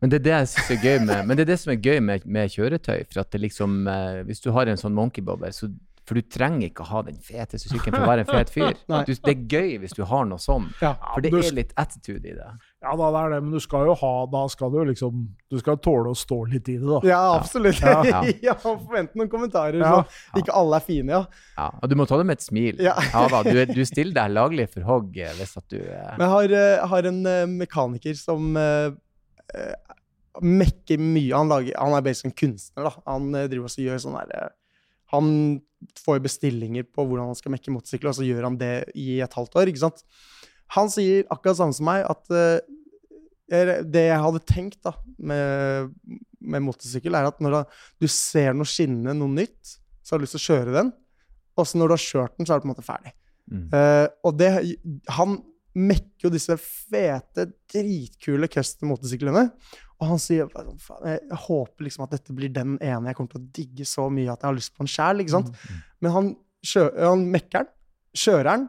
Men det er det jeg synes er gøy med Men det er det som er gøy med, med kjøretøy. For at det liksom eh, Hvis du har en sånn monkeybobber, så For du trenger ikke å ha den feteste sykkelen for å være en fet fyr. Du, det er gøy hvis du har noe sånn. Ja. For det du- er litt attitude i det. Ja da, det er det, men du skal jo ha Da skal du jo liksom Du skal tåle å stå litt i det, da. Ja, absolutt. Ja. Ja, Ja. Forvent noen kommentarer. Ja. Så ikke alle er fine, ja. Ja, og du må ta det med et smil. Ja. da, du, er- du stiller deg laglig for hogg eh, hvis at du eh, Men jeg har, eh, har en eh, mekaniker som eh, mekker mye. Han, lager, han er basically en kunstner. da. Han driver også og gjør sånn der eh, Han får bestillinger på hvordan han skal mekke motorsykler, og så gjør han det i et halvt år. ikke sant? Han sier akkurat samme som meg, at uh, det jeg hadde tenkt da, med, med motorsykkel, er at når du ser noe skinnende, noe nytt, så har du lyst til å kjøre den. Og så når du har kjørt den, så er du på en måte ferdig. mm. Uh, og det, han mekker jo disse fete, dritkule custom motorsyklene. Og han sier "Faen, jeg håper liksom at dette blir den ene jeg kommer til å digge så mye at jeg har lyst på en sjæl. ikke sant? Men han, kjø, han mekker den, kjører den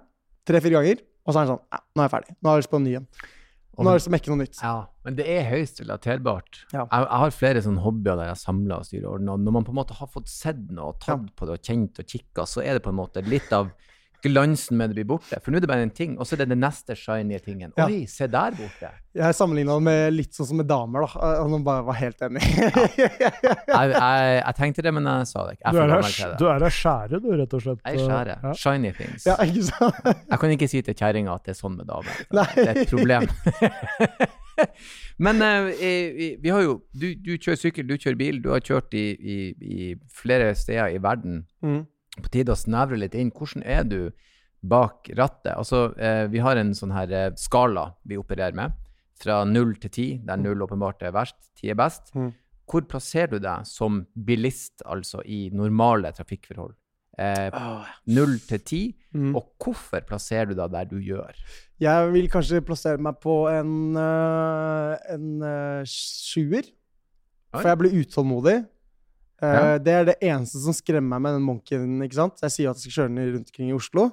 tre-fire ganger, og så er han sånn Nå er jeg ferdig. Nå har jeg lyst på en ny en. Nå har jeg lyst til å mekke noe nytt. Ja, men det er høyst relaterbart. Ja. Jeg, jeg har flere sånne hobbyer der jeg samler og styrer orden. og Når man på en måte har fått sett noe og tatt på det og kjent og kikka, så er det på en måte litt av glansen med det blir borte. For nå er det bare en ting, og så er det den neste shiny tingen. Ja. Oi, se der borte. Jeg sammenligna det med litt sånn som med damer, da. Og han bare var helt enig. Jeg, jeg, jeg tenkte det, men jeg sa det ikke. Jeg Du er ei du er ei skjære, du, rett og slett. Er skjære. Ja. Shiny things. ja, ikke sant? Jeg kan ikke si til kjerringa at det er sånn med damer. Nei. Det er et problem. Men uh, i- i- vi har jo du, du kjører sykkel, du kjører bil. Du har kjørt i, i, i flere steder i verden. Mm. På tide å snevre litt inn. Hvordan er du bak rattet? Altså, eh, vi har en sånn her eh, skala vi opererer med. Fra null til ti, der null åpenbart er verst, ti er best. Mm. Hvor plasserer du deg som bilist, altså i normale trafikkforhold? Eh, null til ti, Mm. og hvorfor plasserer du deg der du gjør? Jeg vil kanskje plassere meg på en, øh, en sjuer. For jeg blir utålmodig. Eh, Ja. Det er det eneste som skremmer meg med den Monken. ikke sant? Jeg sier at jeg skal kjøre den rundt omkring i Oslo.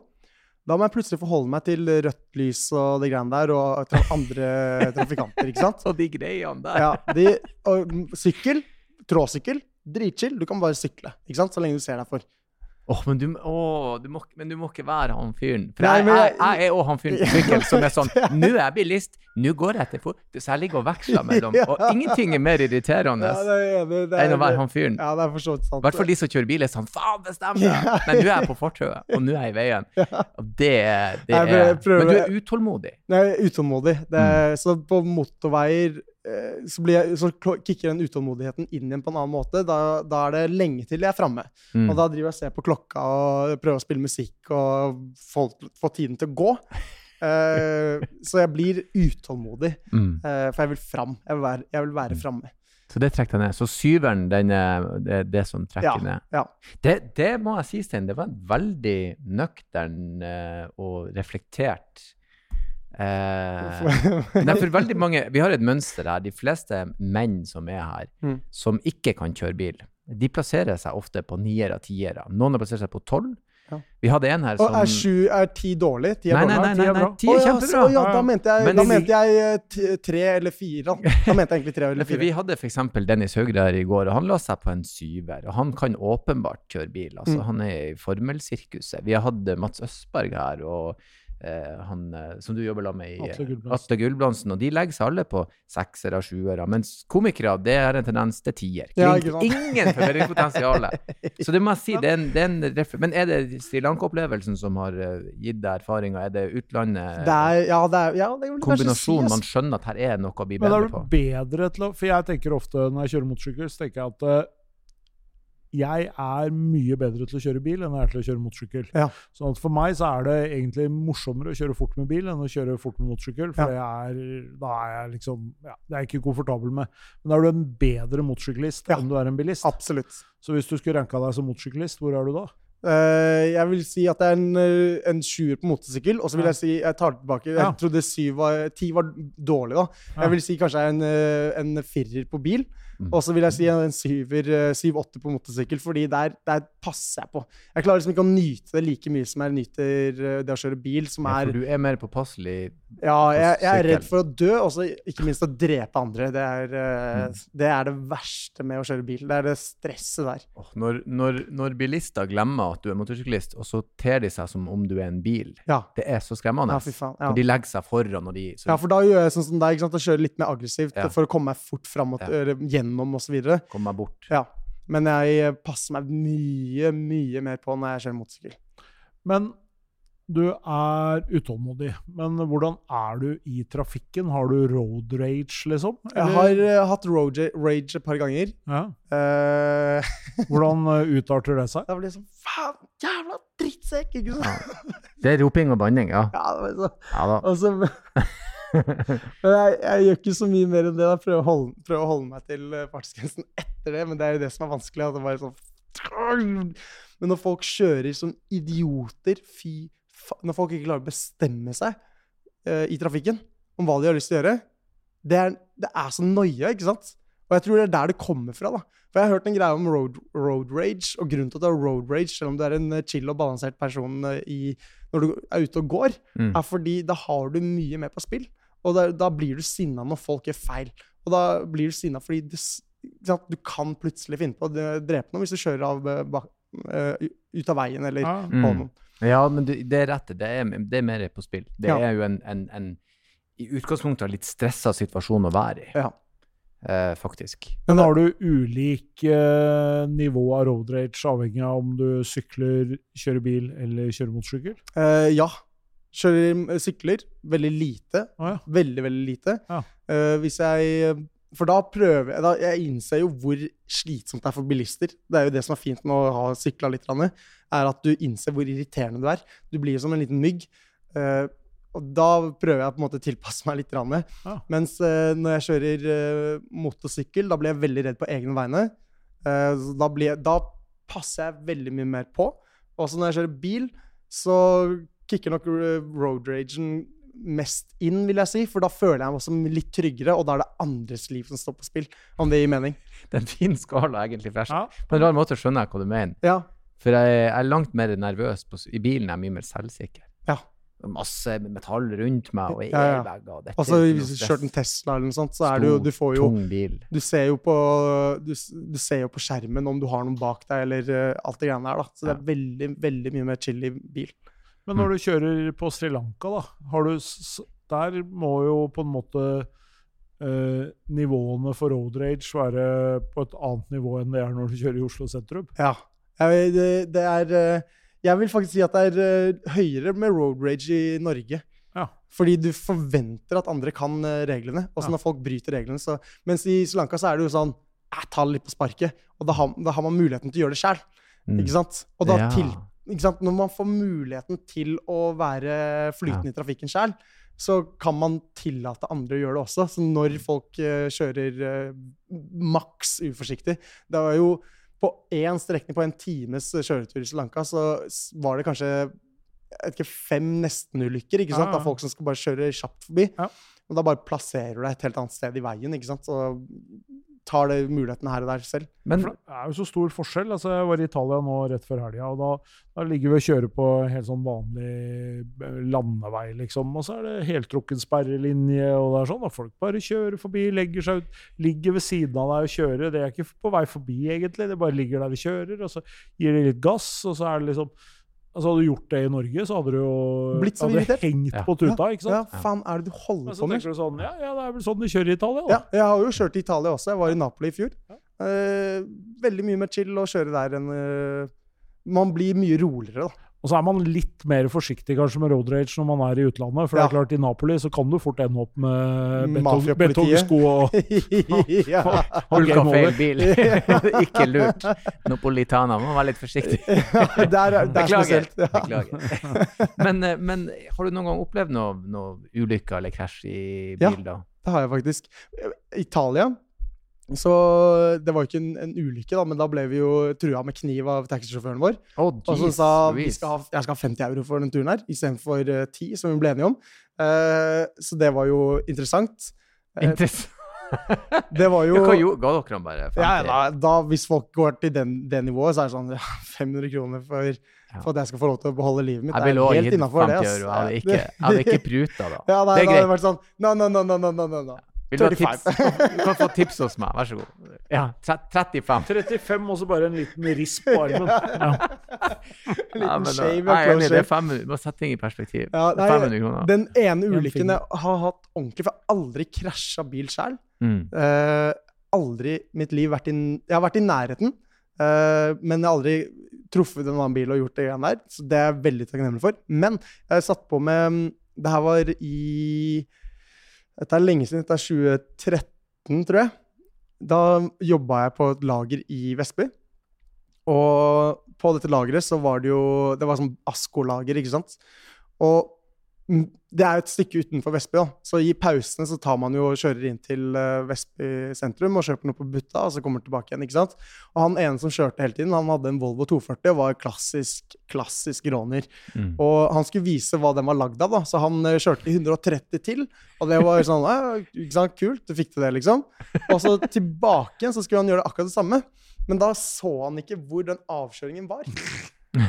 Da må jeg plutselig forholde meg til rødt lys og det greiene der, og tra andre trafikanter. ikke sant? og de greiene der. Ja, de, og sykkel, tråsykkel, dritchill. Du kan bare sykle, ikke sant? så lenge du ser deg for. Åh, men, du, oh, du må, men du må ikke være han fyren. For Nei, jeg, jeg, jeg- er òg han fyren på sykkel som er sånn Nå er jeg bilist, nå går jeg til fot. Så jeg ligger og veksler mellom. Og ingenting er mer irriterende Ja, det er det er, enn å være han fyren. ja, det er for så vidt sant. I hvert fall de som kjører bil, er sånn Faen, bestem deg! Ja. Men nå er jeg på fortauet, og nå er jeg i veien. Og det, det er Men du er utålmodig. Er utålmodig. Det, Mm. Så på motorveier så, blir jeg, så kicker den utålmodigheten inn igjen på en annen måte. Da, da er det lenge til jeg er framme. Mm. Og da driver jeg og ser på klokka og prøver å spille musikk og få, få tiden til å gå. Uh, så jeg blir utålmodig, Mm. uh, for jeg vil fram. Jeg vil være, jeg vil være framme. Så det trekker deg ned. Så syveren, den er det, er det som trekker Ja, ned. ja. Det, det må jeg si, Stein. Det var en veldig nøktern eh, og reflektert eh, Nei, for veldig mange Vi har et mønster her. De fleste menn som er her, Mm. som ikke kan kjøre bil, de plasserer seg ofte på niere, tiere. Noen har plassert seg på tolv. Ja. Vi hadde en her Og som er sju Er ti dårlig? Ti er Nei, nei, nei, nei, Ti er kjempebra. Oh, ja, da mente jeg, da mente jeg eh, tre eller fire. Da, mente jeg egentlig tre eller fire. vi hadde f.eks. Dennis Høgre her i går, og han la seg på en syver. Og han kan åpenbart kjøre bil. altså Mm. Han er i formelsirkuset. Vi har hatt Mats Østberg her, og han eh, som du jobber med i Atle eh, Atle Gulbrandsen. Og de legger seg alle på seksere, sjuere. Mens komikere, det er en tendens til tier. Ja? Ingen forbedringspotensial. Så det må jeg si. Det er en, det er en Men er det Sri Lanka-opplevelsen som har eh, gitt deg erfaringer? Er det utlandet? Det er, ja, det er, ja, det er kombinasjonen man skjønner at her er noe å bli Men bedre er på? du bedre til å For jeg tenker ofte når jeg kjører motorsykkel, så tenker jeg at eh, jeg er mye bedre til å kjøre bil enn jeg er til å kjøre motorsykkel. Ja. Sånn at for meg så er det egentlig morsommere å kjøre fort med bil enn å kjøre fort med motorsykkel. For jeg er, da er jeg liksom ja, Det er jeg ikke komfortabel med. Men da er du en bedre motorsyklist Ja. enn du er en bilist. Absolutt. Så hvis du skulle ranka deg som motorsyklist, hvor er du da? Uh, jeg vil si at det er en, eh, en sjuer på motorsykkel, og så vil Ja. jeg si Jeg tar det tilbake. Jeg Ja. trodde syv var, ti var dårlig, da. Ja. Jeg vil si kanskje en, eh, en firer på bil. Mm. Og så vil jeg si en syver, eh, syv-åtte på motorsykkel, fordi der, der passer jeg på. Jeg klarer liksom ikke å nyte det like mye som jeg nyter eh, det å kjøre bil, som Ja, er for du er mer påpasselig Ja, jeg, jeg er redd for å dø, og ikke minst å drepe andre. Det er, eh, Mm. det er det verste med å kjøre bil. Det er det stresset der. Når, når, når bilister glemmer at du er motorsyklist, og så ter de seg som om du er en bil, Ja, det er så skremmende. ja fy faen. Ja. De legger seg foran, og de så, Ja, for da gjør jeg sånn som deg, ikke sant? og kjører litt mer aggressivt Ja. for å komme meg fort fram og gjennom osv. kommer bort. Ja. Men jeg passer meg mye, mye mer på når jeg kjører motorsykkel. Men du er utålmodig. Men hvordan er du i trafikken? Har du road rage, liksom? Jeg har uh, hatt road rage et par ganger. ja. Uh, Hvordan uh, utarter det seg? Det blir sånn Faen, jævla drittsekk! Ikke sant? Det er roping og banning, ja. Ja, det var så, ja da. Altså, men jeg, jeg gjør ikke så mye mer enn det. Jeg Prøver å holde, prøver å holde meg til fartsgrensen etter det, men det er jo det som er vanskelig. At det bare er sånn Men når folk kjører som idioter, fy. Når folk ikke klarer å bestemme seg uh, i trafikken om hva de har lyst til å gjøre, det er, det er så noia, ikke sant? Og jeg tror det er der det kommer fra. da. For jeg har hørt en greie om road, road rage, og grunnen til at du har road rage, selv om du er en eh, chill og balansert person eh, i, når du er ute og går, Mm. er fordi da har du mye mer på spill. Og da, da blir du sinna når folk gjør feil. Og da blir du sinna fordi du, ikke sant? du kan plutselig finne på å drepe noen hvis du kjører av, bak, ut av veien eller ah. på Mm. Ja, men det, det er rett. Det er, det er mer på spill. Det Ja. er jo en, en, en i utgangspunktet litt stressa situasjon å være i, Ja. eh, faktisk. Men har du ulik eh, nivå av road rage, avhengig av om du sykler, kjører bil eller kjører motorsykkel? Eh, ja. Kjører sykler. Veldig lite. Å, ja. Veldig, veldig lite. Ja. Eh, hvis jeg For da prøver jeg da, Jeg innser jo hvor slitsomt det er for bilister. Det er jo det som er fint med å ha sykla litt, er at du innser hvor irriterende du er. Du blir jo som en liten mygg. Uh, og da prøver jeg på en måte å tilpasse meg litt. Ah. Mens uh, når jeg kjører uh, motorsykkel, da blir jeg veldig redd på egne vegne. Da, blir jeg, da passer jeg veldig mye mer på. Også når jeg kjører bil, så kicker nok road ragen mest inn, vil jeg si. For da føler jeg meg som litt tryggere, og da er det andres liv som står på spill. Om det gir mening. Det er en fin skala, egentlig. For Ja. På en rar måte skjønner jeg hva du mener. Ja. For jeg, er langt mer nervøs på, i bilen. Jeg er mye mer selvsikker. Ja. Masse metall rundt meg og airbager. og dette Altså, hvis du kjørte en Tesla eller noe sånt, så er det jo Du får jo Tung bil. Du ser jo på, du, du ser jo på skjermen om du har noen bak deg, eller uh, alt det greiene der. da. Så det er veldig, veldig mye mer chill i bil. Men når du kjører på Sri Lanka, da, har du, der må jo på en måte eh, nivåene for road rage være på et annet nivå enn det er når du kjører i Oslo sentrum. Ja. Jeg, det, det er eh, Jeg vil faktisk si at det er eh, høyere med road rage i Norge. Ja. Fordi du forventer at andre kan eh, reglene. Også Ja. når folk bryter reglene. Så, mens i Sri Lanka så er det jo sånn Jeg tar det litt på sparket. Og da har, da har man muligheten til å gjøre det sjæl. Mm. Ikke sant? Og da Ja. til? Når man får muligheten til å være flytende i trafikken sjøl, så kan man tillate andre å gjøre det også. Så når folk uh, kjører uh, maks uforsiktig Det var jo på én strekning på en times kjøretur i Sri Lanka, så var det kanskje ikke, fem nestenulykker ikke sant? Ja, ja. av folk som skal bare kjøre kjapt forbi. Ja. Og da bare plasserer du deg et helt annet sted i veien, ikke sant? og tar det muligheten her og der selv. Men For det er jo så stor forskjell. Altså, jeg var i Italia nå rett før helga, og da, da ligger vi og kjører på helt sånn vanlig eh, landevei, liksom. Og så er det heltrukken sperrelinje, og det er sånn. Og folk bare kjører forbi, legger seg ut, ligger ved siden av deg og kjører. Det er ikke på vei forbi, egentlig. Det bare ligger der og kjører, og så gir de litt gass, og så er det liksom Altså, hadde du gjort det i Norge, så hadde du jo Blitt så hadde hengt Ja. på tuta, ikke sant? Ja, faen er det du holder på så med? tenker du sånn Ja, ja, det er vel sånn de kjører i Italia, da. Ja, jeg har jo kjørt i Italia også. Jeg var i Napoli i fjor. Eh, veldig mye mer chill å kjøre der enn eh, Man blir mye roligere, da. Og så er man litt mer forsiktig kanskje med road rage når man er i utlandet. For det er klart, i Napoli så kan du fort ende opp med betong, betongsko og, ja. og Hulka game feil bil. ikke lurt. Napolitana. Må være litt forsiktig. der, det er Beklager. Ja. Beklager. Men, eh, men har du noen gang opplevd noe, noe ulykker eller krasj i Ja. bil, da? Det har jeg faktisk. Italia så Det var jo ikke en, en ulykke, da, men da ble vi jo trua med kniv av taxisjåføren vår. Oh, Og så sa vi skal ha, jeg skal ha 50 euro for den turen her, istedenfor uh, 10, som vi ble enige om. Uh, så det var jo interessant. Eh, Interessant. det var jo Ja, hva ga dere ham bare 50? Ja, da, da, hvis folk går til den, det nivået, så er det sånn ja, 500 kroner for, for at jeg skal få lov til å beholde livet mitt. Jeg ville òg gitt 50 det. euro. Jeg hadde ikke, jeg hadde ikke pruta, da. Ja, nei, det er da hadde det vært sånn no, no, no, no, no, no, no. Vil du ha 35. tips? Du kan få tips hos meg, vær så god. Ja, 35. 35 og så bare en liten risp på armen. Ja. En liten shave. Enig, close det er shave. Du må sette ting i perspektiv. Ja, nei, 500 kroner. Den ene ulykken jeg har hatt ordentlig, for jeg har aldri krasja bil sjøl. Mm. Uh, aldri i mitt liv vært i Jeg har vært i nærheten, uh, men jeg har aldri truffet en annen bil og gjort det greiene der. Så det er jeg veldig takknemlig for. Men jeg satt på med Det her var i Dette er lenge siden. Dette er 2013, tror jeg. Da jobba jeg på et lager i Vestby. Og på dette lageret så var det jo Det var sånn Asko-lager, ikke sant. Og det er jo et stykke utenfor Vestby, da. Så i pausene så tar man jo og kjører inn til eh, Vestby sentrum og kjøper noe på butta, og så kommer tilbake igjen, ikke sant. Og han ene som kjørte hele tiden, han hadde en Volvo 240 og var klassisk, klassisk råner. Mm. Og han skulle vise hva den var lagd av, da. Så han eh, kjørte i 130 til. Og det var sånn ikke sant, Kult, du fikk til det, liksom. Og så tilbake igjen så skulle han gjøre akkurat det samme. Men da så han ikke hvor den avkjøringen var.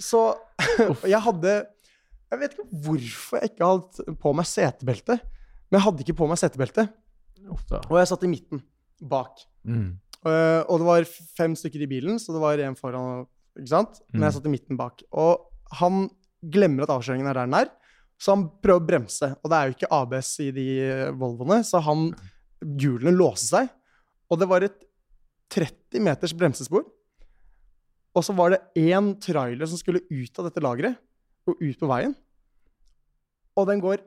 Så jeg hadde Jeg vet ikke hvorfor jeg ikke hadde på meg setebelte. Men jeg hadde ikke på meg setebelte. Og jeg satt i midten, bak. Mm. Eh, og det var fem stykker i bilen, så det var en foran. Ikke sant? Men jeg Mm. satt i midten bak. Og han glemmer at avkjøringen er der den er, så han prøver å bremse. Og det er jo ikke ABS i de eh, Volvoene, så han hjulene låste seg. Og det var et 30 meters bremsespor. Og så var det én trailer som skulle ut av dette lageret, og ut på veien. Og den går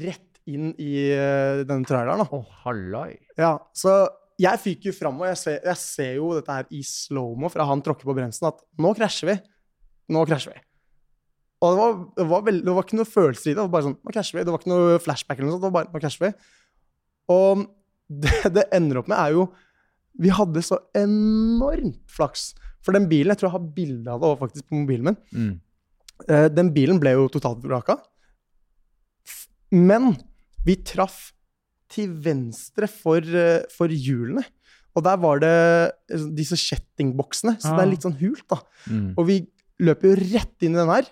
rett inn i eh, denne traileren. Å, oh, hallai. Ja, så jeg fyker jo fram, og jeg ser, jeg ser jo dette her i slow-mo fra han tråkker på bremsen, at nå krasjer vi. Nå krasjer vi. Og det var, det var, veld, det var ikke noe følelser i det. Det var bare sånn, nå krasjer vi. Det var ikke noe flashback eller noe sånt. Det var bare, nå krasjer vi. Og det det ender opp med, er jo Vi hadde så enormt flaks. For den bilen, jeg tror jeg har bilde av det faktisk på mobilen min. Mm. Eh, Den bilen ble jo totalt vraka. F- Men vi traff til venstre for, eh, for hjulene. Og der var det eh, disse kjettingboksene, så det Ah. er litt sånn hult, da. Mm. Og vi løp jo rett inn i den her.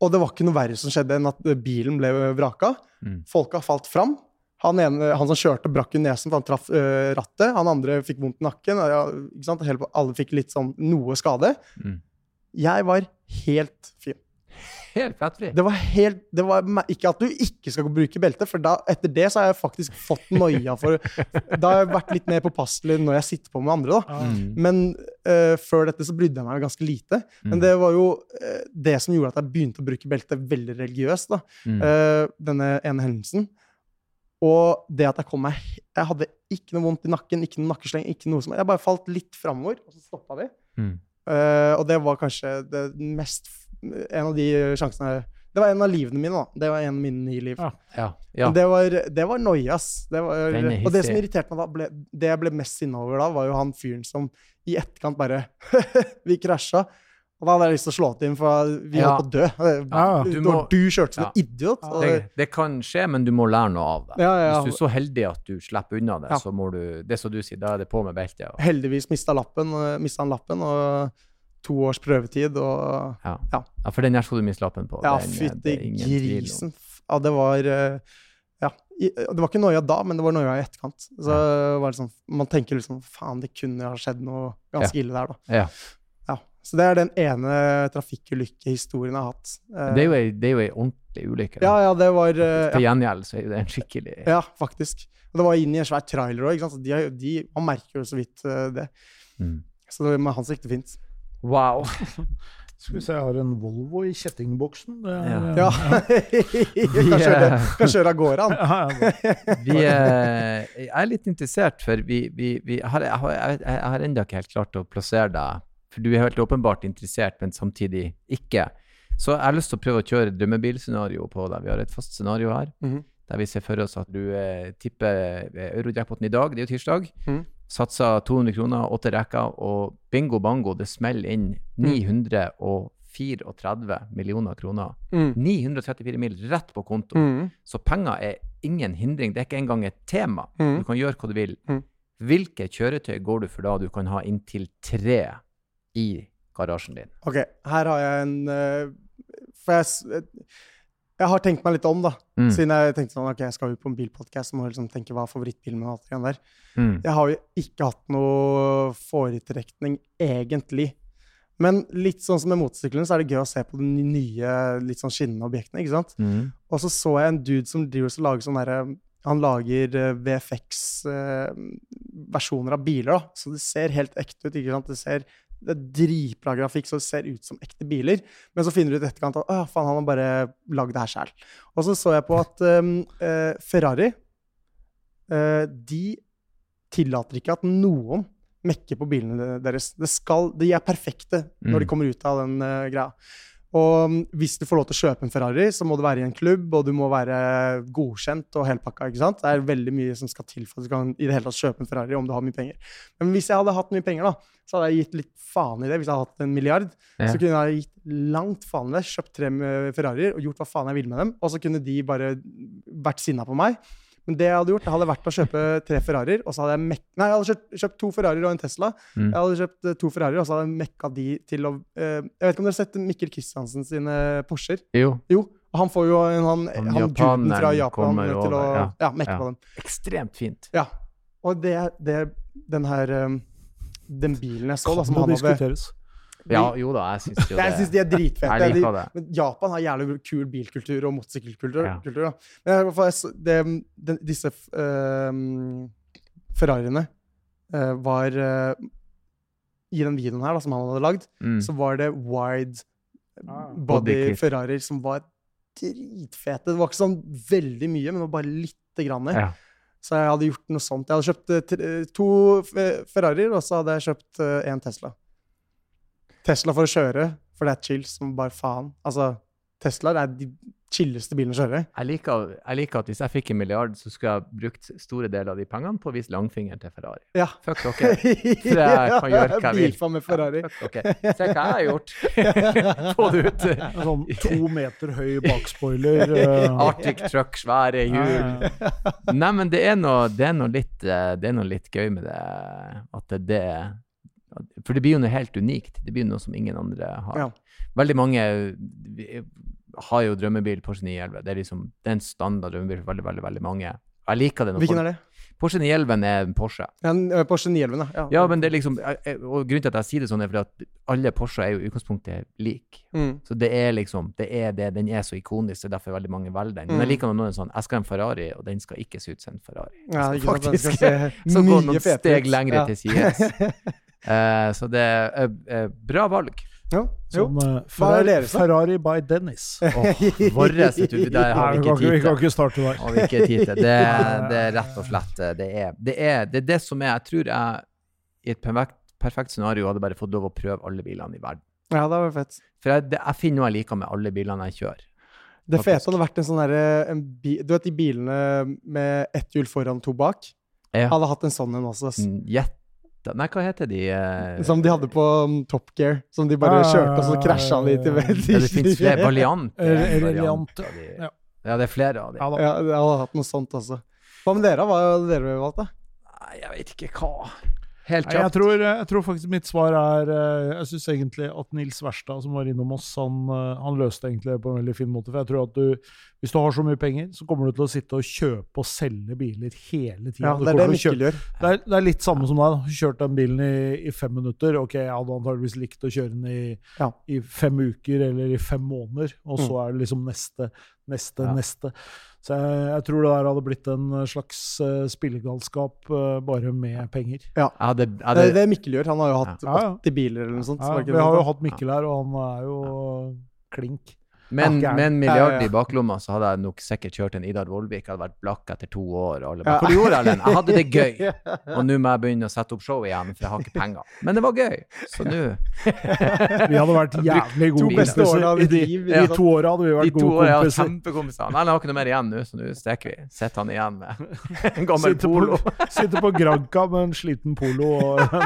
Og det var ikke noe verre som skjedde enn at bilen ble vraka. Mm. Folka falt fram. Han, ene, han som kjørte, brakk jo nesen, for han traff øh, rattet. Han andre fikk vondt i nakken. Ja, ikke sant? Hele, alle fikk litt sånn noe skade. Mm. Jeg var helt fin. Helt fettfri. Det var helt det var, Ikke at du ikke skal bruke belte, for da, etter det så har jeg faktisk fått noia for Da har jeg vært litt mer påpasselig når jeg sitter på med andre, da. Mm. Men uh, før dette så brydde jeg meg ganske lite. Men Mm. det var jo uh, det som gjorde at jeg begynte å bruke belte veldig religiøst. da. Mm. eh, denne ene hendelsen. Og det at jeg kom meg Jeg hadde ikke noe vondt i nakken, ikke noe nakkesleng, ikke noe som Jeg bare falt litt framover, og så stoppa vi. Mm. Uh, og det var kanskje det mest En av de sjansene Det var en av livene mine, da. Det var en av mine ni liv. Ja. Ja. ja. Det var, det var noia, ass. Det var, og det som irriterte meg da, ble, det jeg ble mest sinna over da, var jo han fyren som i etterkant bare Vi krasja. Og da hadde jeg lyst til å slå til ham, for vi Ja. holdt på å dø. Ja, du, må- du kjørte som Ja. en idiot. Ja. og Det, det- kan skje, men du må lære noe av det. Ja, ja, ja. Hvis du er så heldig at du slipper unna det, Ja. så må du Det som du sier, da er det på med beltet. Og, heldigvis mista eh, han lappen, og to års prøvetid, og ja. Ja. ja, for den her skal du miste lappen på. Ja, eh, fytti grisen. Ja, det var eh, Ja. Det var ikke noia da, men det var noia i etterkant. Så var det sånn Man tenker liksom Faen, det kunne ha skjedd noe ganske ille der, da. Ja. Ja. Så det er den ene trafikkulykkehistorien jeg har hatt. Eh, Det er jo ei, ordentlig ulykke. da. Ja, ja, det var Til gjengjeld så er det en skikkelig ja, faktisk. Og det var inn i en svær trailer òg, så de, de, man merker jo så vidt det. mm. Så det, med hans gikk det fint. Wow. Skal vi se, jeg har en Volvo i kjettingboksen. Det er, Ja. Ja. kan, kjøre, kan kjøre av gårde, han. Vi, eh, jeg er litt interessert, for vi, vi, vi har, jeg, har, jeg, har ennå ikke helt klart å plassere deg. For du er helt åpenbart interessert, men samtidig ikke. Så jeg har lyst til å prøve å kjøre drømmebilscenario på deg. Vi har et fast scenario her, Mhm. der vi ser for oss at du eh, tipper eh, eurojackpoten i dag, det er jo tirsdag. Mhm. Satser 200 kroner, åtte rekker, og bingo bango, det smeller inn 934 millioner kroner. Mm. 934 mil rett på konto. Mm. Så penger er ingen hindring. Det er ikke engang et tema. Mm. Du kan gjøre hva du vil. Mm. Hvilke kjøretøy går du for da du kan ha inntil tre i garasjen din? Ok, her har jeg en uh, For jeg, jeg har tenkt meg litt om, da. Mm. Siden jeg tenkte sånn, ok, jeg skal jo på en bilpodkast, må liksom tenke hva er favorittbilen min og alt der. Mm. Jeg har jo ikke hatt noe foretrekning, egentlig. Men litt sånn som med motorsyklene, så er det gøy å se på de nye, litt sånn skinnende objektene, ikke sant? Mm. Og så så jeg en dude som driver og lager sånn derre Han lager VFX-versjoner av biler, da. Så det ser helt ekte ut, ikke sant? Det ser det er dritbra grafikk, så det ser ut som ekte biler. Men så finner du ut i etterkant at å, faen, han har bare lagd det her sjæl. Og så så jeg på at um, uh, Ferrari uh, De tillater ikke at noen mekker på bilene deres. Det skal, de er perfekte når de Mm. kommer ut av den uh, greia. Og um, hvis du får lov til å kjøpe en Ferrari, så må du være i en klubb, og du må være godkjent og helpakka. ikke sant? Det er veldig mye som skal til for at du kan i det hele tatt kjøpe en Ferrari om du har mye penger. Men hvis jeg hadde hatt mye penger, da, så hadde jeg gitt litt faen i det. Hvis jeg hadde hatt en milliard, Ja. så kunne jeg gitt langt faen i det. Kjøpt tre eh, Ferrarier og gjort hva faen jeg ville med dem. Og så kunne de bare vært sinna på meg. Men det jeg hadde gjort, det hadde vært å kjøpe tre Ferrarier, og så hadde jeg mek Nei, jeg hadde kjøpt, kjøpt to Ferrarier og en Tesla. Mm. Jeg hadde kjøpt eh, to Ferrarier, og så hadde jeg mekka de til å uh, Jeg vet ikke om dere har sett Mikkel Kristiansen sine Porscher? Jo, Jo. Han får jo en, han, Han han duden fra Japan til å ja. ja. mekke Ja. på dem. ekstremt fint. Ja. Og det, det den her um, Den bilen jeg så, da, som han hadde diskuteres? Ja, jo da, jeg syns jo det. Jeg syns de er dritfete. Jeg De, liker det. men Japan har jævlig kul bilkultur og motorsykkelkultur. Ja. kultur. Men i hvert fall, det, den, disse um, Ferrariene uh, var uh, I den videoen her da, som han hadde lagd, Mm. så var det wide Ah. body Ferrarier som var dritfete. Det var ikke sånn veldig mye, men det var bare lite grann. Ja. Så jeg hadde gjort noe sånt. Jeg hadde kjøpt eh, tre- to Ferrarier, og så hadde jeg kjøpt én Tesla. Tesla for å kjøre, for det er chill som bare faen. Altså, Teslaer er de chilleste bilene å kjøre. Jeg liker, jeg liker at hvis jeg fikk en milliard, så skulle jeg brukt store deler av de pengene på å vise langfingeren til Ferrari. Ja. Fuck dere. Så jeg kan gjøre hva jeg vil. Bilfa med Ferrari. Ja, fuck dere. Se hva jeg har gjort. Få det ut. Sånn to meter høy bakspoiler. eh, Arctic truck, svære hjul. Nei, men det er noe, det er noe, litt, eh, det er noe litt gøy med det. At det, det For det blir jo noe helt unikt. Det blir noe som ingen andre har. Ja. Veldig mange har jo drømmebil Porsche 911. Det er liksom det er en standard drømmebil for veldig, veldig, veldig mange. Jeg liker det. Hvilken er det? Porsche 911 er en Porsche. Ja, eh, Porsche 911, ja. Ja, men det er liksom jeg- jeg- Og grunnen til at jeg sier det sånn, er fordi at alle Porsche er jo i utgangspunktet like. Mm. Så det er liksom det er det, Den er så ikonisk, det er derfor veldig mange velger den. Men jeg Mm. liker når noen er sånn Jeg skal ha en Ferrari, og den skal ikke se ut som en Ferrari. Ja, Den sant, den skal faktisk- se så går noen steg lengre Ja. til sides. Eh, så det er eh, bra valg. Ja. Som, er Ferrari. Ferrari by Dennis. Vet det der har vi ikke kan ikke, vi kan ikke starte der. Har vi ikke tid til. Det, det er rett og slett eh, det er, det er det er det som er Jeg tror jeg i et perfekt, perfekt scenario hadde bare fått lov å prøve alle bilene i verden. Ja, det var fett. For jeg, det, jeg finner noe jeg liker med alle bilene jeg kjører. Det fete hadde vært en sånn derre Du vet de bilene med ett hjul foran, to bak? Ja. Hadde hatt en sånn en også. ass. Nei, hva heter de? uh... Som de hadde på um, Top Gear. Som de bare Ah, kjørte, og så krasja de til Ja, det fins flere. Valiant. er en Eh, variant Reliant, de. ja. Ja, det er flere av de. Ja. Jeg hadde hatt noe sånt også. Hva med dere? Hva hadde dere valgt, da? Nei, jeg vet ikke hva. Helt Nei, jeg, tror, jeg tror faktisk mitt svar er eh, Jeg syns egentlig at Nils Verstad, som var innom oss, han, eh, han løste egentlig det på en veldig fin måte. For jeg tror at du, hvis du har så mye penger, så kommer du til å sitte og kjøpe og selge biler hele tida. Ja, det er det Mikkel gjør. Det er, det er litt samme som deg. Kjørt den bilen i, i fem minutter. Ok, jeg hadde antageligvis likt å kjøre den i, Ja. i fem uker eller i fem måneder, og så Mm. er det liksom neste, neste, Ja. neste. Så jeg, jeg tror det der hadde blitt en slags uh, spillegalskap uh, bare med penger. Ja, jeg Det er det Mikkel gjør. Han har jo hatt Ja, ja. 80 biler eller noe sånt. Ja, vi har jo hatt Mikkel her, og han er jo klink. Men Ja, med en milliard ja, ja. i baklomma, så hadde jeg nok sikkert kjørt en Idar Vollvik. Jeg hadde vært blakk etter to år. Og alle Ja. bare, du gjorde Erlend? Jeg hadde det gøy. Og nå må jeg begynne å sette opp show igjen, for jeg har ikke penger. Men det var gøy. Så nå Vi hadde vært jævlig gode kompiser. I de, de to åra hadde vi vært gode jeg kompiser. kjempekompiser. Nei, jeg har ikke noe mer igjen nå, så nå stikker vi. Sitter han igjen med en gammel Sitter polo. på, sitter på Granca med en sliten polo og,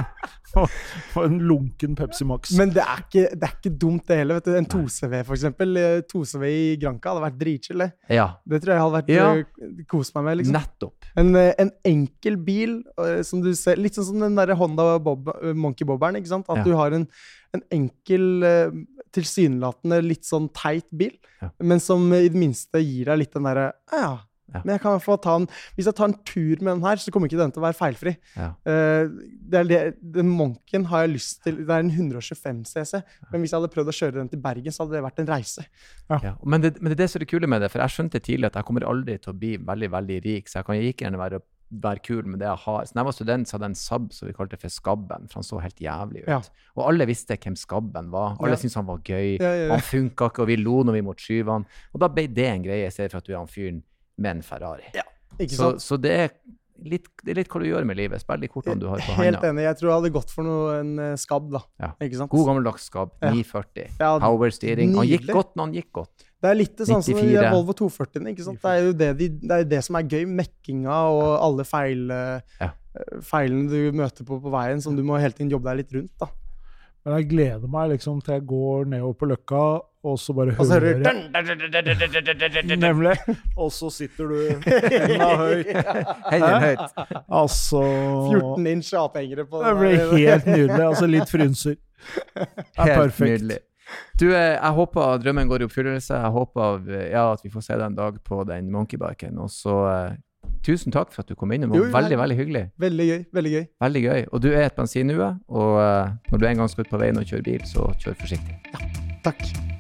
og en lunken Pepsi Max. Men det er, ikke, det er ikke dumt, det heller. Vet du. En 2CV, for eksempel. Eh, 2CV i Granca hadde vært dritchill, det. Ja, Det tror jeg hadde vært Ja. eh, kost meg med. liksom. nettopp. En, eh, en enkel bil, eh, som du ser Litt sånn som den der Honda Bob, eh, Monkey Bobberen. ikke sant? At Ja. du har en, en enkel, eh, tilsynelatende litt sånn teit bil, Ja. men som i det minste gir deg litt den derre Ja, Ja. men jeg kan få ta en Hvis jeg tar en tur med den her, så kommer ikke den til å være feilfri. Ja. Uh, det er det, den Monken har jeg lyst til Det er en 125 CC, men hvis jeg hadde prøvd å kjøre den til Bergen, så hadde det vært en reise. Ja. Men, det, men det er det som er det kule med det, for jeg skjønte tidlig at jeg kommer aldri til å bli veldig veldig rik, så jeg kan like gjerne være, være kul med det jeg har. Så da jeg var student, så hadde jeg en Saab som vi kalte for Skabben, for han så helt jævlig ut. Og alle visste hvem Skabben var. Alle syntes han var gøy. Han funka ikke, og vi lo når vi måtte skyve han. Og da ble det en greie, i stedet for at du er han fyren med en Ferrari. Ikke Så, sant? så det, er litt, det er litt hva du gjør med livet. Spill de kortene du har på Helt enig. Jeg tror jeg hadde gått for noe, en eh, skabb, da. Ja. Ikke sant? God gammeldags Skab, 940. Ja, Power steering. Han gikk godt når han gikk godt. Det er litt det samme som de Volvo 240. ikke sant? Det er jo det, de, det, er det som er gøy. Mekkinga og alle feil, eh, Ja. feilene du møter på på veien, som du må hele tiden jobbe deg litt rundt. da. Men jeg gleder meg liksom til jeg går nedover på Løkka, og så bare hører du Nemlig. Og så sitter du enda høyt. Heller høyt. Altså 14 inch avhengere på Det ble der. helt nydelig. Altså litt frynser. Det er Helt perfekt. nydelig. Du, eh, jeg håper drømmen går i oppfyllelse. Jeg håper eh, ja, at vi får se deg en dag på den monkeybiken. Og så eh, tusen takk for at du kom innom. Det Jo, var veldig, veldig hyggelig. Veldig gøy. Veldig gøy. Veldig gøy. Og du er et bensinhue, og eh, når du en gang skal ut på veien og kjøre bil, så kjør forsiktig. Takk.